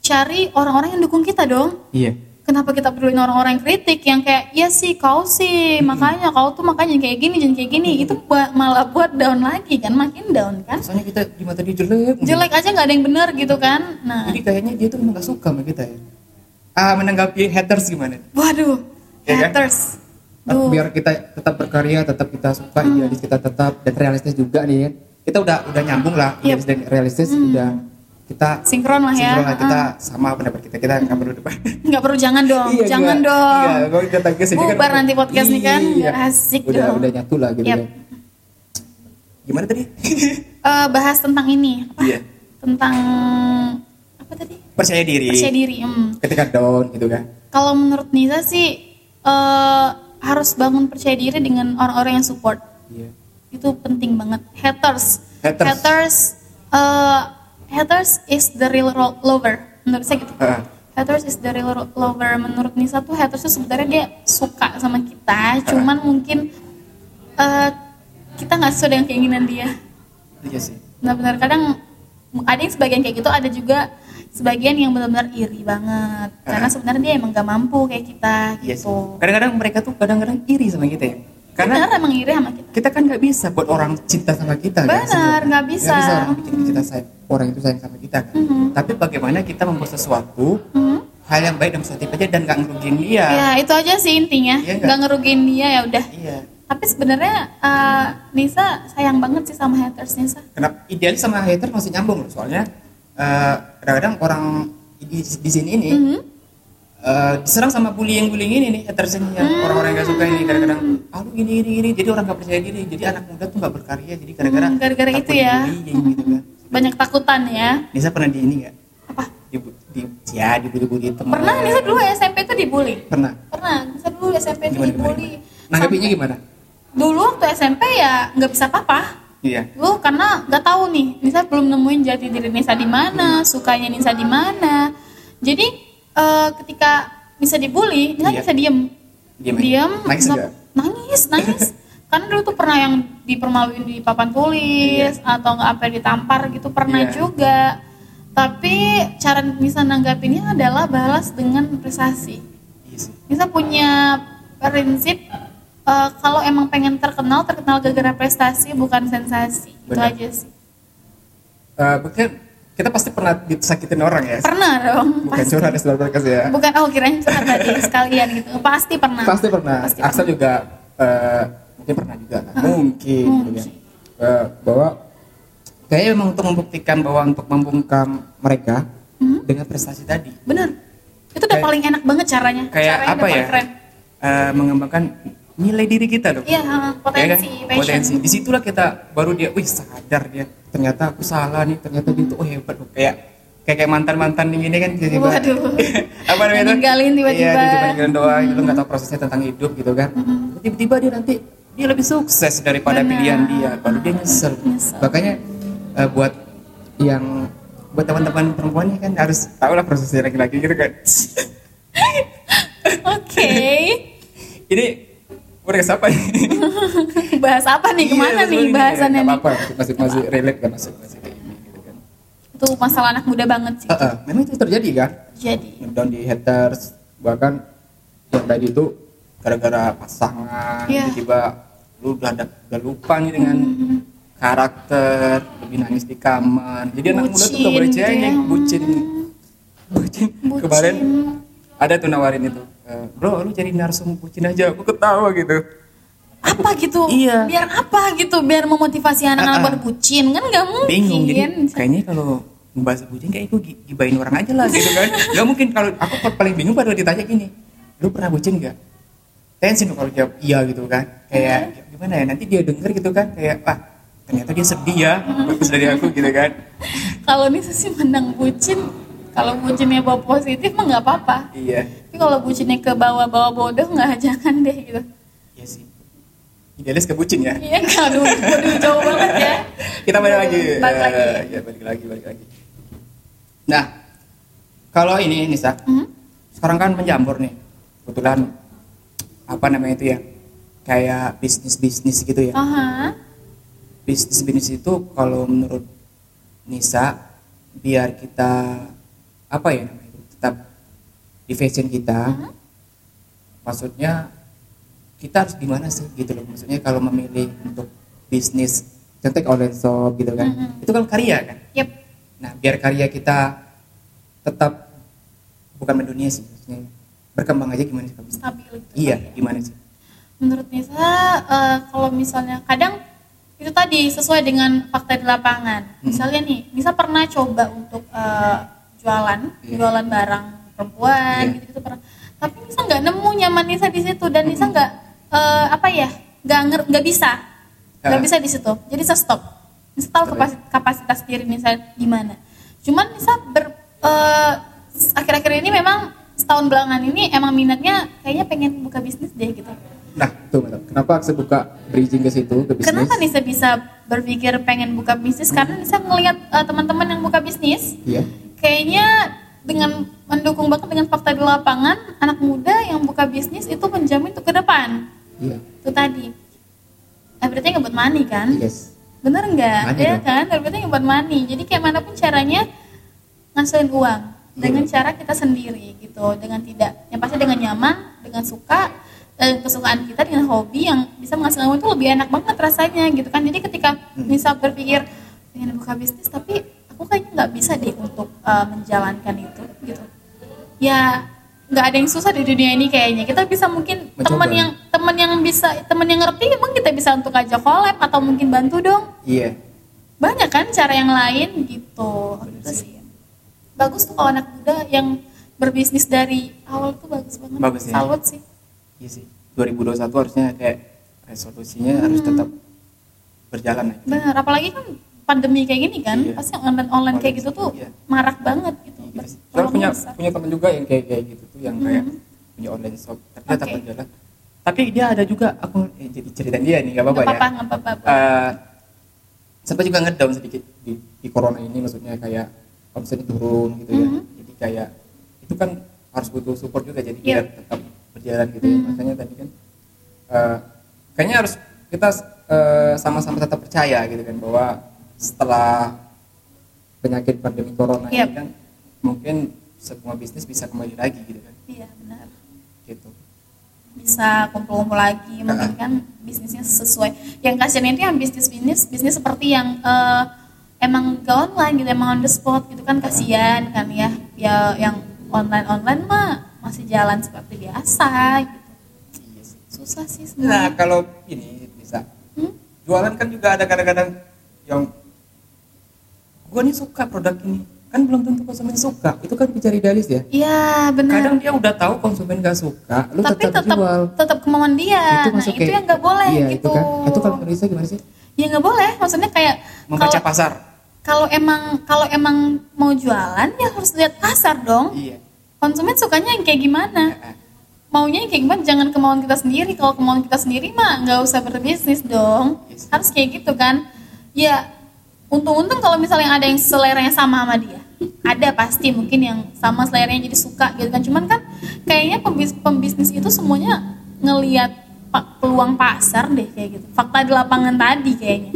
cari orang-orang yang dukung kita dong. iya Kenapa kita pedulin orang-orang yang kritik yang kayak, ya sih kau sih, makanya kau tuh makanya kayak gini, jangan kayak gini. Itu buat- malah buat down lagi kan, makin down kan. Soalnya kita di mata dia jelek. Jelek aja nggak ada yang benar gitu kan. Nah. Jadi kayaknya dia tuh emang gak suka sama kita ya. Ah menanggapi haters gimana? Waduh Ya kan? haters. Duh. biar kita tetap berkarya tetap kita suka idealis kita tetap dan realistis juga nih ya. Kita udah udah nyambung lah Yep. idealis dan realistis udah kita sinkron lah ya sinkron lah, kita sama pendapat kita kita nggak perlu depan (laughs) nggak perlu jangan dong Iya, jangan enggak. dong Iya, tagih sini Bubar nanti podcast nih kan, Iya. asik udah, dong. Udah nyatu lah gitu kan. gimana tadi (laughs) Eh, bahas tentang ini apa? iya Tentang apa tadi? percaya diri Percaya diri. hmm. ketika down gitu kan Kalau menurut Nisa sih eh, harus bangun percaya diri dengan orang-orang yang support. iya Itu penting banget. Haters. Haters. Haters eh, haters is the real lover. Menurut saya gitu. Ah, Haters is the real lover. Menurut Nisa tuh haters tuh sebenarnya dia suka sama kita, cuman mungkin eh, kita nggak sesuai dengan keinginan dia. iya sih Benar-benar kadang ada yang sebagian kayak gitu, ada juga sebagian yang benar-benar iri banget. Karena Ah. sebenarnya dia emang gak mampu kayak kita iya gitu. kadang-kadang mereka tuh kadang-kadang iri sama kita ya karena Benar emang iri sama kita. kita kan nggak bisa buat orang cinta sama kita kan Benar, nggak bisa. Nggak orang bikin kita sayang orang itu sayang sama kita kan Mhm. tapi bagaimana kita membuat sesuatu Hmm. hal yang baik dan positif aja dan nggak ngerugiin dia Ya itu aja sih intinya. Iya nggak? Gak ngerugiin dia ya udah. iya Tapi sebenarnya eh, Nisa sayang banget sih sama haters Nisa. kenapa idealis sama hater masih nyambung loh soalnya eh, kadang-kadang orang di, di sini ini Mhm. Eh, diserang sama bullying-bullying ini nih haters ini yang Hmm. orang-orang yang gak suka ini kadang-kadang ah lu gini gini gini jadi orang gak percaya diri jadi anak muda tuh gak berkarya jadi kadang-kadang Hmm, gara-gara itu ya. dibullying gitu kan Banyak takutan ya. Nisa pernah di ini gak? Apa? Di, di, ya dibully-bully teman Pernah Nisa dulu SMP tuh dibully. pernah Pernah. Nisa dulu SMP gimana dibully. gimana? Nanggapinya gimana? Dulu waktu SMP ya nggak bisa apa-apa. Iya. Dulu karena nggak tahu nih, Nisa belum nemuin jati diri Nisa di mana, sukanya Nisa di mana. Jadi eh, ketika Nisa dibully, Nisa Iya. bisa diem, Diem diem, Nangis nggak- nangis, nangis. (laughs) Karena dulu tuh pernah yang dipermaluin di papan tulis atau nggak apa ditampar gitu pernah Iya. juga. Tapi cara Nisa nanggapinnya adalah balas dengan prestasi. Iya sih. Nisa punya prinsip eh, kalau emang pengen terkenal terkenal gara-gara prestasi bukan sensasi itu Benar. aja sih Eh, mungkin kita pasti pernah disakitin orang ya. pernah dong Bukan pasti curhat ya kasih ya. bukan oh kirain curhat tadi (laughs) sekalian gitu pasti pernah Pasti pernah. Pasti Axel juga eh, mungkin pernah juga. kan? Mungkin. gitu kan. Eh, bahwa kayaknya memang untuk membuktikan bahwa untuk membungkam mereka Hmm? dengan prestasi tadi. bener itu udah Kayak- paling enak banget caranya Kayak caranya apa ya? keren Eh, mengembangkan nilai diri kita dong. iya ha, Ya kan? potensi Potensi. Di situlah kita baru dia, wih sadar dia. Ternyata aku salah nih. Ternyata dia tuh oh hebat loh. Kayak kayak kayak mantan mantan ini kan tiba-tiba. Waduh. (laughs) apa namanya itu? Ninggalin tiba-tiba. Iya, tiba-tiba ninggalin doang. Gitu nggak tahu prosesnya tentang hidup gitu kan. Tiba-tiba dia nanti dia lebih sukses daripada Benar. pilihan dia. Baru dia nyesel. Nyesel. Makanya eh, buat yang buat teman-teman perempuan ini kan harus tahu lah prosesnya laki-laki gitu kan. (laughs) oke (laughs) ini udah siapa nih? bahas apa nih? (laughs) Ke mana Iya, nih bahasannya nih? apa-apa masih masih relate kan masih masih kayak gini gitu kan. Itu masalah anak muda banget sih. Eh, eh, memang itu terjadi kan? Jadi. Down di haters bahkan yang tadi itu gara-gara pasangan Iya. tiba-tiba lu udah ada udah lupa nih dengan karakter lebih nangis di kamar. Jadi anak muda tuh gak boleh Bucin, cengeng bucin. Bucin. Bucin. kemarin ada tuh nawarin itu bro lu jadi narsum bucin aja aku ketawa gitu. Apa gitu? Iya. biar apa gitu? Biar memotivasi anak-anak Ah, ah. buat bucin kan nggak mungkin. Bingung jadi kayaknya kalau membahas bucin kayak gue gi- gibain orang aja lah gitu kan. (laughs) Nggak mungkin kalau aku paling bingung pada ditanya gini lu pernah bucin nggak? Tensin kalau jawab iya gitu kan. Kayak gimana ya nanti dia denger gitu kan. Kayak ah ternyata dia sedih ya bagus (laughs) dari aku gitu kan. Kalau nih sih menang bucin kalau bucinnya bawa positif mah nggak apa-apa. Iya. Tapi kalau bucinnya ke bawah-bawah bodoh nggak (laughs) jangan deh gitu. Iya sih. Idealis ke bucin ya? Iya kan aduh waduh jauh banget ya. (laughs) Kita balik lagi. Balik lagi. Ya balik lagi balik lagi. Nah kalau ini Nisa Hmm? sekarang kan menjamur nih kebetulan. Apa namanya itu ya? Kayak bisnis bisnis gitu ya. Aha. bisnis bisnis itu kalau menurut Nisa biar kita apa ya namanya tetap di fashion kita Mhm. maksudnya kita harus gimana sih gitu loh maksudnya kalau memilih untuk bisnis contoh online shop gitu kan Mhm. itu kan karya kan Yep. nah biar karya kita tetap bukan mendunia sih maksudnya berkembang aja gimana sih Kak? stabil gitu. iya gimana sih menurut Nisa eh, kalau misalnya kadang itu tadi sesuai dengan fakta di lapangan Hmm. misalnya nih Nisa pernah coba untuk eh, jualan Iya. jualan barang perempuan Iya. gitu gitu pernah. Tapi Nisa nggak nemu nyaman Nisa di situ dan Nisa nggak eh, apa ya nggak nger- nggak bisa. Nggak bisa di situ. Jadi saya stop. Saya tahu kapasitas, kapasitas diri Nisa gimana. Cuman Nisa ber eh, akhir-akhir ini memang setahun belakangan ini emang minatnya kayaknya pengen buka bisnis deh gitu. Nah, tuh Madam. Kenapa saya buka bridging ke situ ke bisnis? kenapa Nisa bisa berpikir pengen buka bisnis? Karena Nisa ngelihat eh, teman-teman yang buka bisnis. Iya. Kayaknya dengan mendukung banget dengan fakta di lapangan anak muda yang buka bisnis itu menjamin untuk ke depan Iya. itu tadi everything about money kan Yes. bener nggak ya dong. kan everything about money jadi kayak mana pun caranya ngasilin uang dengan Iya. cara kita sendiri gitu dengan tidak yang pasti dengan nyaman dengan suka dan kesukaan kita dengan hobi yang bisa menghasilkan uang itu lebih enak banget rasanya gitu kan jadi ketika Hmm. misal berpikir pengen buka bisnis tapi aku kayaknya nggak bisa deh untuk uh, menjalankan itu gitu ya nggak ada yang susah di dunia ini kayaknya kita bisa mungkin teman yang teman yang bisa teman yang ngerti emang kita bisa untuk ajak collab atau mungkin bantu dong Iya. banyak kan cara yang lain gitu gitu sih bagus tuh kalau anak muda yang berbisnis dari awal tuh bagus banget Bagus ya. salut sih Iya sih. 2021 harusnya kayak resolusinya harus tetap berjalan. ya. benar apalagi kan pandemi kayak gini kan Iya. pasti online online kayak gitu tuh Iya. marak banget gitu sih. Soalnya Berpeluang punya besar. punya teman juga yang kayak kayak gitu tuh yang kayak Mhm. punya online shop tapi tetap Oke. berjalan. Tapi dia ada juga aku eh, jadi cerita dia nih gak apa-apa ya. apa-apa nggak apa-apa Eh, sempat juga ngedown sedikit di, di corona ini maksudnya kayak omsetnya turun gitu ya. Mhm. Jadi kayak itu kan harus butuh support juga jadi Iya. biar tetap berjalan gitu ya. Mhm. Makanya tadi kan eh, kayaknya harus kita eh, sama-sama tetap percaya gitu kan bahwa setelah penyakit pandemi corona Yep. ini kan mungkin semua bisnis bisa kembali lagi gitu kan. iya benar Gitu. bisa kumpul-kumpul lagi mungkin kan bisnisnya sesuai yang kasihan itu yang bisnis bisnis bisnis seperti yang eh, emang ke online gitu emang on the spot gitu kan kasihan kan ya ya yang online online mah masih jalan seperti biasa gitu Iya sih. susah sih Nah, kalau ini bisa Hmm? jualan kan juga ada kadang-kadang yang gue nih suka produk ini. Kan belum tentu konsumen suka. Itu kan bicara idealis ya? Iya benar. Kadang dia udah tahu konsumen gak suka lu tapi tetap, tetap jual. tetap kemauan dia. Nah masuk itu kayak- yang nggak boleh iya, gitu. itu kan. Itu kalau saya gimana sih? ya nggak boleh. Maksudnya kayak membaca kalau pasar. kalau emang kalau emang mau jualan ya harus lihat pasar dong. Iya. Konsumen sukanya yang kayak gimana? Eh, maunya yang kayak gimana? Jangan kemauan kita sendiri. Kalau kemauan kita sendiri mah nggak usah berbisnis dong. Yes. harus kayak gitu kan. Ya untung-untung kalau misalnya ada yang seleranya sama sama dia. Ada pasti mungkin yang sama seleranya jadi suka gitu kan. Cuman kan kayaknya pembis pembisnis itu semuanya ngelihat peluang pasar deh kayak gitu. Fakta di lapangan tadi kayaknya.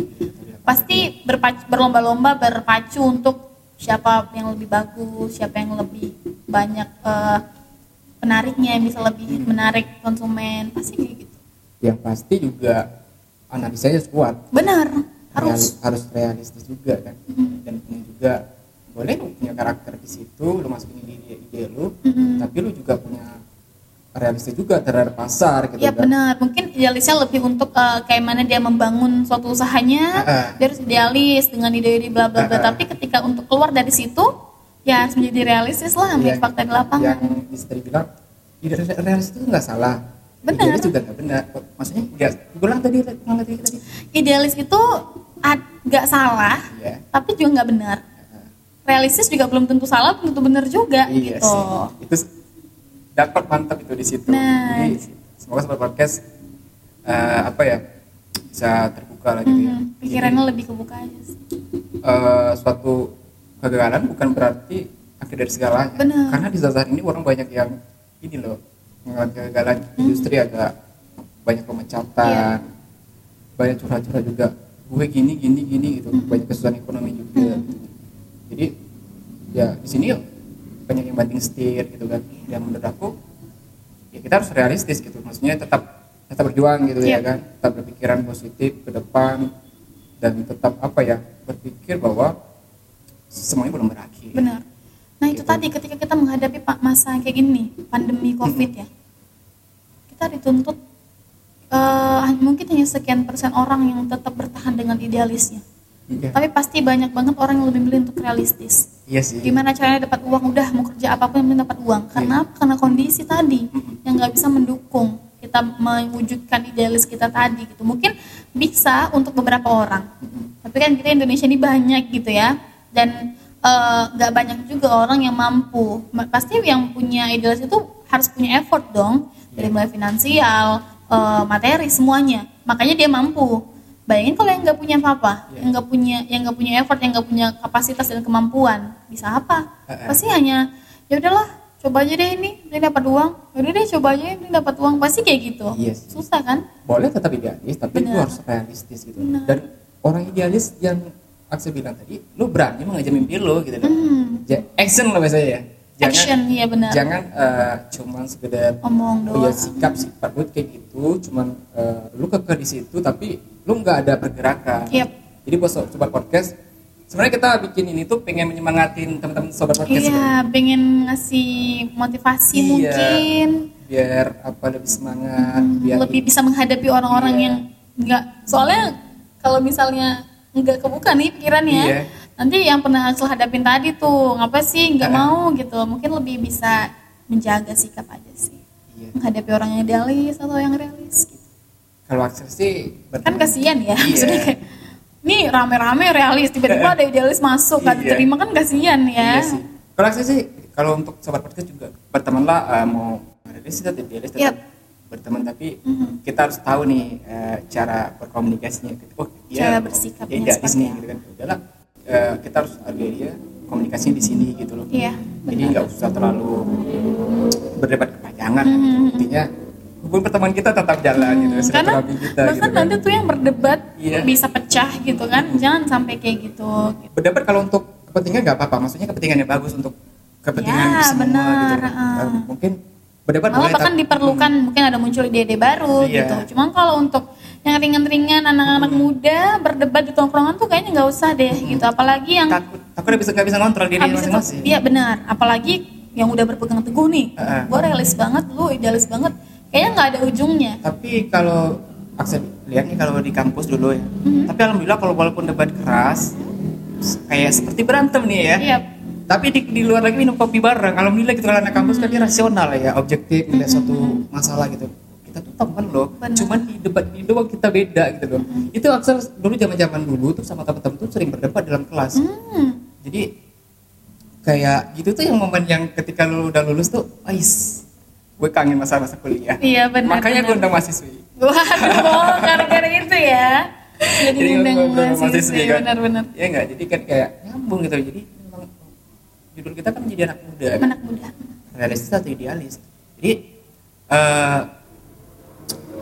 Pasti berpacu, berlomba-lomba berpacu untuk siapa yang lebih bagus siapa yang lebih banyak eh, penariknya yang bisa lebih menarik konsumen pasti kayak gitu. Yang pasti juga analisanya kuat. benar harus harus realistis juga kan. Mhm. dan juga boleh lu punya karakter di situ lu masukin ide ide lu Mhm. tapi lu juga punya realistis juga terhadap pasar gitu ya kan benar mungkin idealisnya lebih untuk eh, kayak mana dia membangun suatu usahanya Ah. dia harus idealis dengan ide-ide bla bla bla tapi ketika untuk keluar dari situ ya harus menjadi realistis lah ambil Yang- fakta di lapangan yang istri bilang ide realistis itu nggak salah Benar. Idealis juga nggak benar maksudnya nggak gue ulang tadi ulang tadi tadi idealis itu nggak salah Iya. tapi juga nggak benar realistis juga belum tentu salah belum tentu benar juga Iya gitu sih. Itu dapat mantap itu di situ. Nah, Jadi semoga sobat podcast eh, apa ya bisa terbuka lah gitu ya. Mhm, pikirannya lebih kebuka aja sih Eh, suatu kegagalan bukan berarti akhir dari segalanya. Benar. Karena di saat ini orang banyak yang ini loh kegagalan industri agak banyak pemecatan, Iya. banyak curhat-curhat juga. Gue gini gini gini gitu, Mhm. banyak kesusahan ekonomi juga. Gitu. Jadi ya di sini banyak yang banting setir gitu kan. Yang menurut aku ya kita harus realistis gitu. Maksudnya tetap tetap berjuang gitu ya Iya. kan, tetap berpikiran positif ke depan dan tetap apa ya berpikir bahwa semuanya belum berakhir. benar nah itu Gitu. tadi ketika kita menghadapi pak masa kayak gini pandemi covid ya. Kita dituntut eh, mungkin hanya sekian persen orang yang tetap bertahan dengan idealisnya. Iya. tapi pasti banyak banget orang yang lebih milih untuk realistis. Iya sih. gimana caranya dapat uang? Udah mau kerja apa pun yang penting dapat uang. Karena apa? karena kondisi tadi Mhm. yang nggak bisa mendukung kita mewujudkan idealis kita tadi gitu. Mungkin bisa untuk beberapa orang. Tapi kan kita Indonesia ini banyak gitu ya. Dan eh, nggak banyak juga orang yang mampu. Ma- pasti yang punya idealis itu harus punya effort dong. Dari mulai finansial eh, materi semuanya. Makanya dia mampu. Bayangin kalau yang nggak punya apa-apa Iya. yang nggak punya yang nggak punya effort yang nggak punya kapasitas dan kemampuan. Bisa apa? Pasti hanya ya udahlah coba aja deh ini ini dapat uang. Ya udah deh coba aja ini dapat uang. Pasti kayak gitu. Yes. susah kan? Boleh tetap idealis tapi Benar. harus realistis gitu. Benar. dan orang idealis yang Aksa bilang tadi lu berani mengejar mimpi lu gitu loh hmm. Ja- action lah biasanya ya jangan action iya benar jangan eh, cuman sekedar omong punya doang sikap sifat lu kayak gitu cuman eh, lu kekeh di situ tapi lu nggak ada pergerakan Yep. jadi bos sobat podcast sebenarnya kita bikin ini tuh pengen menyemangatin teman-teman sobat podcast iya pengen ngasih motivasi Iya. mungkin biar apa lebih semangat biar lebih bisa menghadapi orang-orang Iya. yang nggak soalnya kalau misalnya nggak kebuka nih pikirannya Iya. nanti yang pernah Ansel hadapin tadi tuh ngapa sih nggak Ah. mau gitu mungkin lebih bisa menjaga sikap aja sih Iya. menghadapi orang yang idealis atau yang realis gitu. kalau akses sih kan berteman- kasihan ya Iya. maksudnya kayak ini rame-rame realis tiba-tiba ada idealis masuk Iya. diterima kan kasihan ya Iya sih. Kalau akses sih, kalau untuk sobat podcast juga bertemanlah eh, mau realis atau idealis tetap Yap. berteman tapi Mhm. kita harus tahu nih eh, cara berkomunikasinya. Oh, Cara bersikapnya dia idealis seperti apa. gitu kan. Udahlah, eh, kita harus hargai dia komunikasinya di sini gitu loh. Iya, Jadi nggak usah terlalu berdebat kepanjangan. Mhm. gitu. Intinya hubungan pertemanan kita tetap jalan gitu. Hmm, karena silaturahmi kita gitu kan. nanti tuh yang berdebat Iya. bisa pecah gitu kan jangan sampai kayak gitu berdebat kalau untuk kepentingan nggak apa-apa maksudnya kepentingannya bagus untuk kepentingan Ya, semua benar, gitu. Eh, mungkin berdebat malah boleh bahkan diperlukan mungkin ada muncul ide-ide baru Iya. gitu cuman kalau untuk yang ringan-ringan anak-anak muda berdebat di tongkrongan tuh kayaknya nggak usah deh gitu. Apalagi yang takut. Takut bisa nggak bisa ngontrol diri masing-masing. iya benar. Apalagi yang udah berpegang teguh nih. Heeh. gue realis banget lu idealis banget. Kayaknya nggak ada ujungnya. Tapi kalau aksen lihat nih kalau di kampus dulu ya. Mhm. tapi alhamdulillah kalau walaupun debat keras kayak seperti berantem nih ya. Iya. Tapi di, di luar lagi minum kopi bareng. Alhamdulillah gitu kalau anak kampus kan dia rasional ya objektif melihat suatu masalah gitu kita tuh teman loh Benar. cuman di debat di doang kita beda gitu loh itu aksen dulu zaman zaman dulu tuh sama teman-teman tuh sering berdebat dalam kelas hmm. jadi kayak gitu tuh yang momen yang ketika lu udah lulus tuh ais gue kangen masa-masa kuliah iya benar makanya gue benar. undang mahasiswi Waduh, gara-gara itu ya. Jadi mahasiswi, mahasiswi kan. benar-benar. ya enggak jadi kan kayak nyambung gitu jadi memang judul kita kan menjadi anak muda? Anak muda. realistis atau idealis jadi eh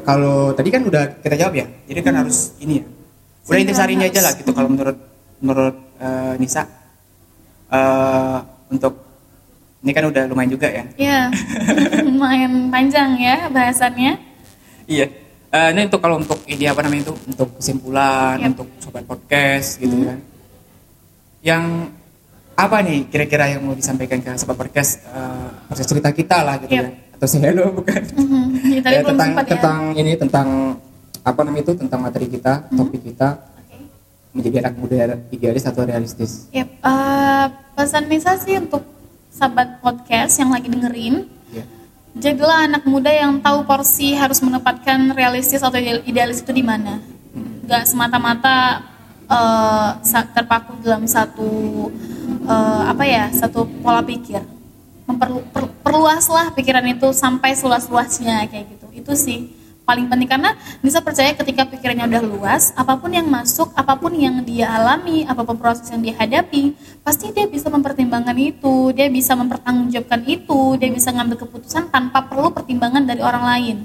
kalau tadi kan udah kita jawab ya jadi kan harus ini ya udah intisarinya aja lah gitu kalau menurut menurut eh, Nisa eh untuk ini kan udah lumayan juga ya Ya, (laughs) lumayan panjang ya bahasannya. Iya. Eh, ini untuk kalau untuk ini apa namanya itu untuk kesimpulan Yap. untuk sobat podcast gitu kan. Yang apa nih kira-kira yang mau disampaikan ke sobat podcast eh, proses cerita kita lah gitu Yap. kan. Sih hello bukan. (laughs) Mhm, ya, belum tentang sempat ya. tentang ini tentang apa namanya itu tentang materi kita, topik kita Oke. menjadi anak muda idealis atau realistis. Yap, eh, pesan Nisa sih untuk sahabat podcast yang lagi dengerin, Ya. jadilah anak muda yang tahu porsi harus menempatkan realistis atau ideal- idealis itu di mana. Gak semata-mata sa- terpaku dalam satu eh, apa ya, satu pola pikir. Memperlu per- perluaslah pikiran itu sampai seluas-luasnya kayak gitu. Itu sih paling penting karena bisa percaya ketika pikirannya udah luas, apa pun yang masuk, apa pun yang dia alami, apa pun proses yang dia hadapi, pasti dia bisa mempertimbangkan itu, dia bisa mempertanggungjawabkan itu, dia bisa ngambil keputusan tanpa perlu pertimbangan dari orang lain.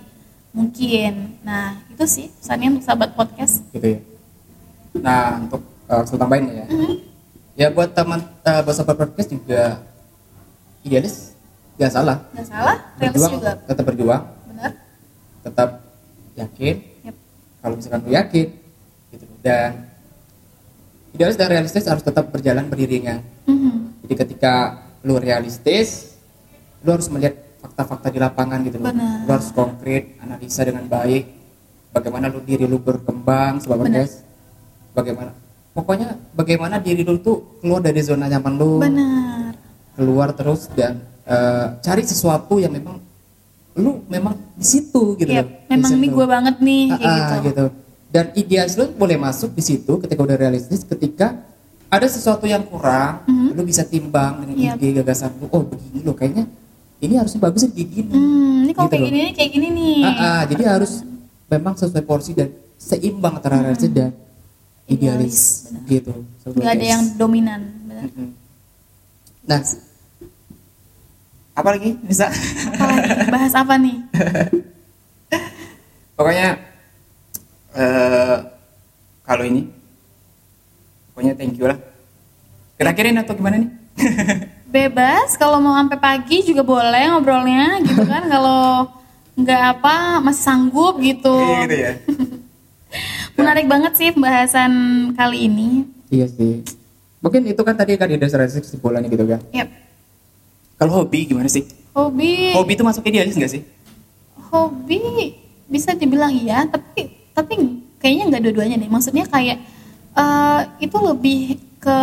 Mungkin. Nah, itu sih pesannya untuk sahabat podcast. Gitu ya. Nah, untuk uh, saya tambahin ya. Ya buat teman uh, buat sobat podcast juga idealis nggak salah. Nggak salah, Berjuang juga. tetap berjuang, Benar? tetap yakin. Yep. Kalau misalkan lu yakin, gitu. Dan idealis dan realistis harus tetap berjalan beriringan. Mhm. Jadi ketika lu realistis, lu harus melihat fakta-fakta di lapangan gitu loh. Benar. Lu harus konkret, analisa dengan baik. Bagaimana lu diri lu berkembang podcast. Bagaimana pokoknya bagaimana diri lu tuh keluar dari zona nyaman lu, Benar. Keluar terus dan eh, cari sesuatu yang memang lu memang di situ gitu Yep. loh. emang Passion ini gue banget nih kayak Ah, gitu. ah, gitu. Dan idealis lu boleh masuk di situ ketika udah realistis ketika ada sesuatu yang kurang, lu bisa timbang dengan Mhm. Yap. ide gagasan lu. Oh begini loh kayaknya ini harusnya bagus kayak gini. Hmm, ini kalau Gitu kayak loh. gini nih, kayak gini nih. Ah, ah, jadi harus memang sesuai porsi dan seimbang antara realistis dan idealis, Idealis, gitu. Nggak ada yang dominan. benar. Mm-mm. Nah, apa lagi bisa? Apa lagi? Bahas apa nih? (laughs) Pokoknya eh kalau ini pokoknya thank you lah. Kira-kirin atau gimana nih? (laughs) Bebas, kalau mau sampai pagi juga boleh ngobrolnya gitu kan. (laughs) Kalau nggak apa masih sanggup gitu. Iya gitu ya. Menarik banget sih pembahasan kali ini. iya sih. Mungkin itu kan tadi kan ide realistis kesimpulannya gitu kan. Yap. Kalau hobi gimana sih? Hobi, Hobi itu masuk idealis nggak sih? hobi bisa dibilang iya, tapi tapi kayaknya nggak dua-duanya deh. Maksudnya kayak eh, itu lebih ke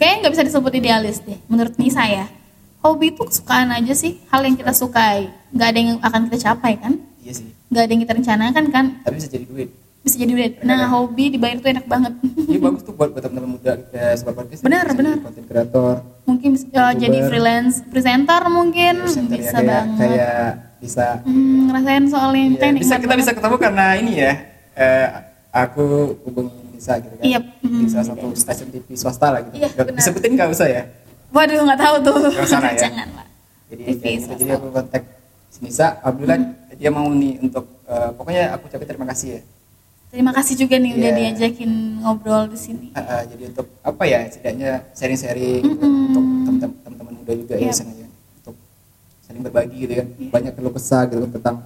kayak nggak bisa disebut idealis deh. Menurut Nisa ya, hobi itu kesukaan aja sih, hal yang kita sukai. Nggak ada yang akan kita capai kan? Iya sih. Nggak ada yang kita rencanakan kan? Tapi bisa jadi duit. Bisa jadi duit. Nah, hobi dibayar tuh enak banget. Ini bagus tuh buat, buat teman-teman muda kayak sebab podcast. Benar, bisa benar. jadi Content creator. mungkin bisa eh, jadi freelance presenter mungkin presenter ya, bisa kayak, banget. Kayak bisa Hmm, ngerasain soalnya Iya, kan bisa kita banget. bisa ketemu karena ini ya. Eh, aku hubungi Nisa gitu kan. Iya, salah hmm, satu iya. stasiun TV swasta lah gitu. Iya, benar. Disebutin nggak usah ya. Waduh nggak tahu tuh. Nggak usah lah (laughs) ya. Jangan. Jadi, TV swasta. jadi aku kontak Nisa, alhamdulillah dia mau nih untuk eh, pokoknya aku ucapin terima kasih ya. Terima kasih juga nih udah Iya. diajakin ngobrol di sini. Eh, eh, jadi untuk apa ya setidaknya sharing-sharing gitu, Mm-mm. untuk teman-teman muda juga ya Iya. sana ya untuk saling berbagi gitu kan banyak keluh kesah gitu tentang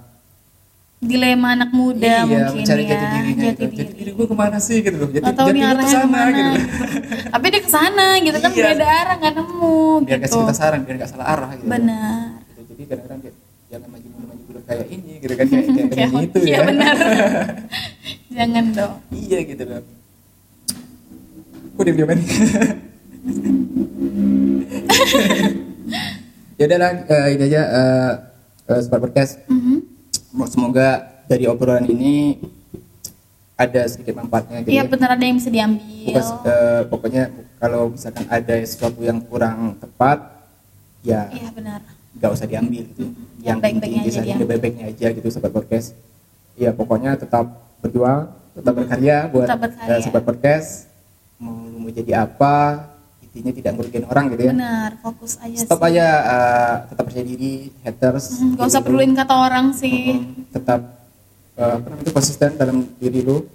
Dilema anak muda iya, mungkin mencari ya. jati dirinya jati gitu. diri. jati diri gue ke mana sih gitu loh jati, tahu jati diri ke sana gitu (laughs) Tapi dia ke sana gitu kan Iya. beda arah nggak nemu biar gitu. kasih kita saran biar nggak salah arah gitu Benar. Gitu. jadi kadang-kadang kayak jangan maju mundur maju mundur kayak ini gitu kan kayak kayak (laughs) Kayak kayak gitu iya ya benar. (laughs) Jangan dong. iya gitu loh kok diam ya udah lah eh, ini aja eh eh, Smart podcast Mhm. semoga dari obrolan ini ada sedikit manfaatnya gitu Iya ya. benar ada yang bisa diambil. Bukan, eh, pokoknya kalau misalkan ada sesuatu yang kurang tepat ya Iya benar. nggak usah diambil gitu Yang baik-baiknya aja saja, diambil. baik-baiknya aja gitu sobat podcast ya pokoknya tetap berjuang tetap berkarya buat Tetap berkarya. eh, sobat podcast mau lu mau jadi apa intinya tidak merugikan orang gitu ya Benar, fokus aja stop sih. aja eh, tetap percaya diri haters Hmm, Gak usah perluin kata orang sih. Mm, tetap apa namanya konsisten dalam diri lu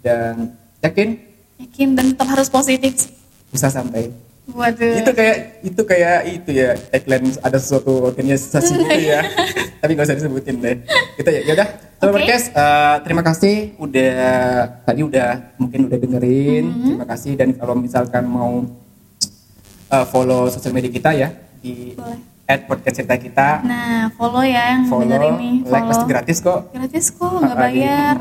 dan yakin Yakin dan tetap harus positif. bisa sampai Waduh. itu kayak itu kayak itu ya tagline ada suatu organisasi gitu ya (laughs) tapi nggak usah disebutin deh kita ya ya udah Sobat Oke. podcast eh, terima kasih udah tadi udah mungkin udah dengerin Mm-hmm. terima kasih dan kalau misalkan mau eh, follow sosial media kita ya di Boleh. at podcast cerita kita Nah, follow ya yang follow dengerin nih. like Follow. pasti gratis kok Gratis kok, nggak bayar.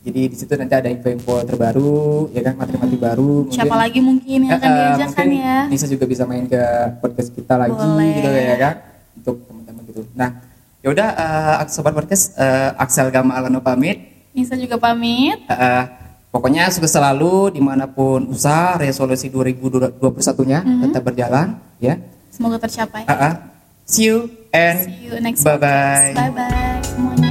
Mm, jadi di situ nanti ada info-info terbaru ya kan materi-materi baru Siapa mungkin- lagi mungkin yang akan diajak kan ya? Nisa juga bisa main ke podcast kita lagi Boleh. gitu ya kan untuk teman-teman gitu. Nah, ya udah eh, sobat podcast eh, Axel Gama Alano pamit. Nisa juga pamit. Eh, pokoknya sukses selalu di mana pun usaha resolusi 2021-nya Mhm. tetap berjalan ya. Semoga tercapai. Eh, eh, see you and See you next bye bye. Bye bye.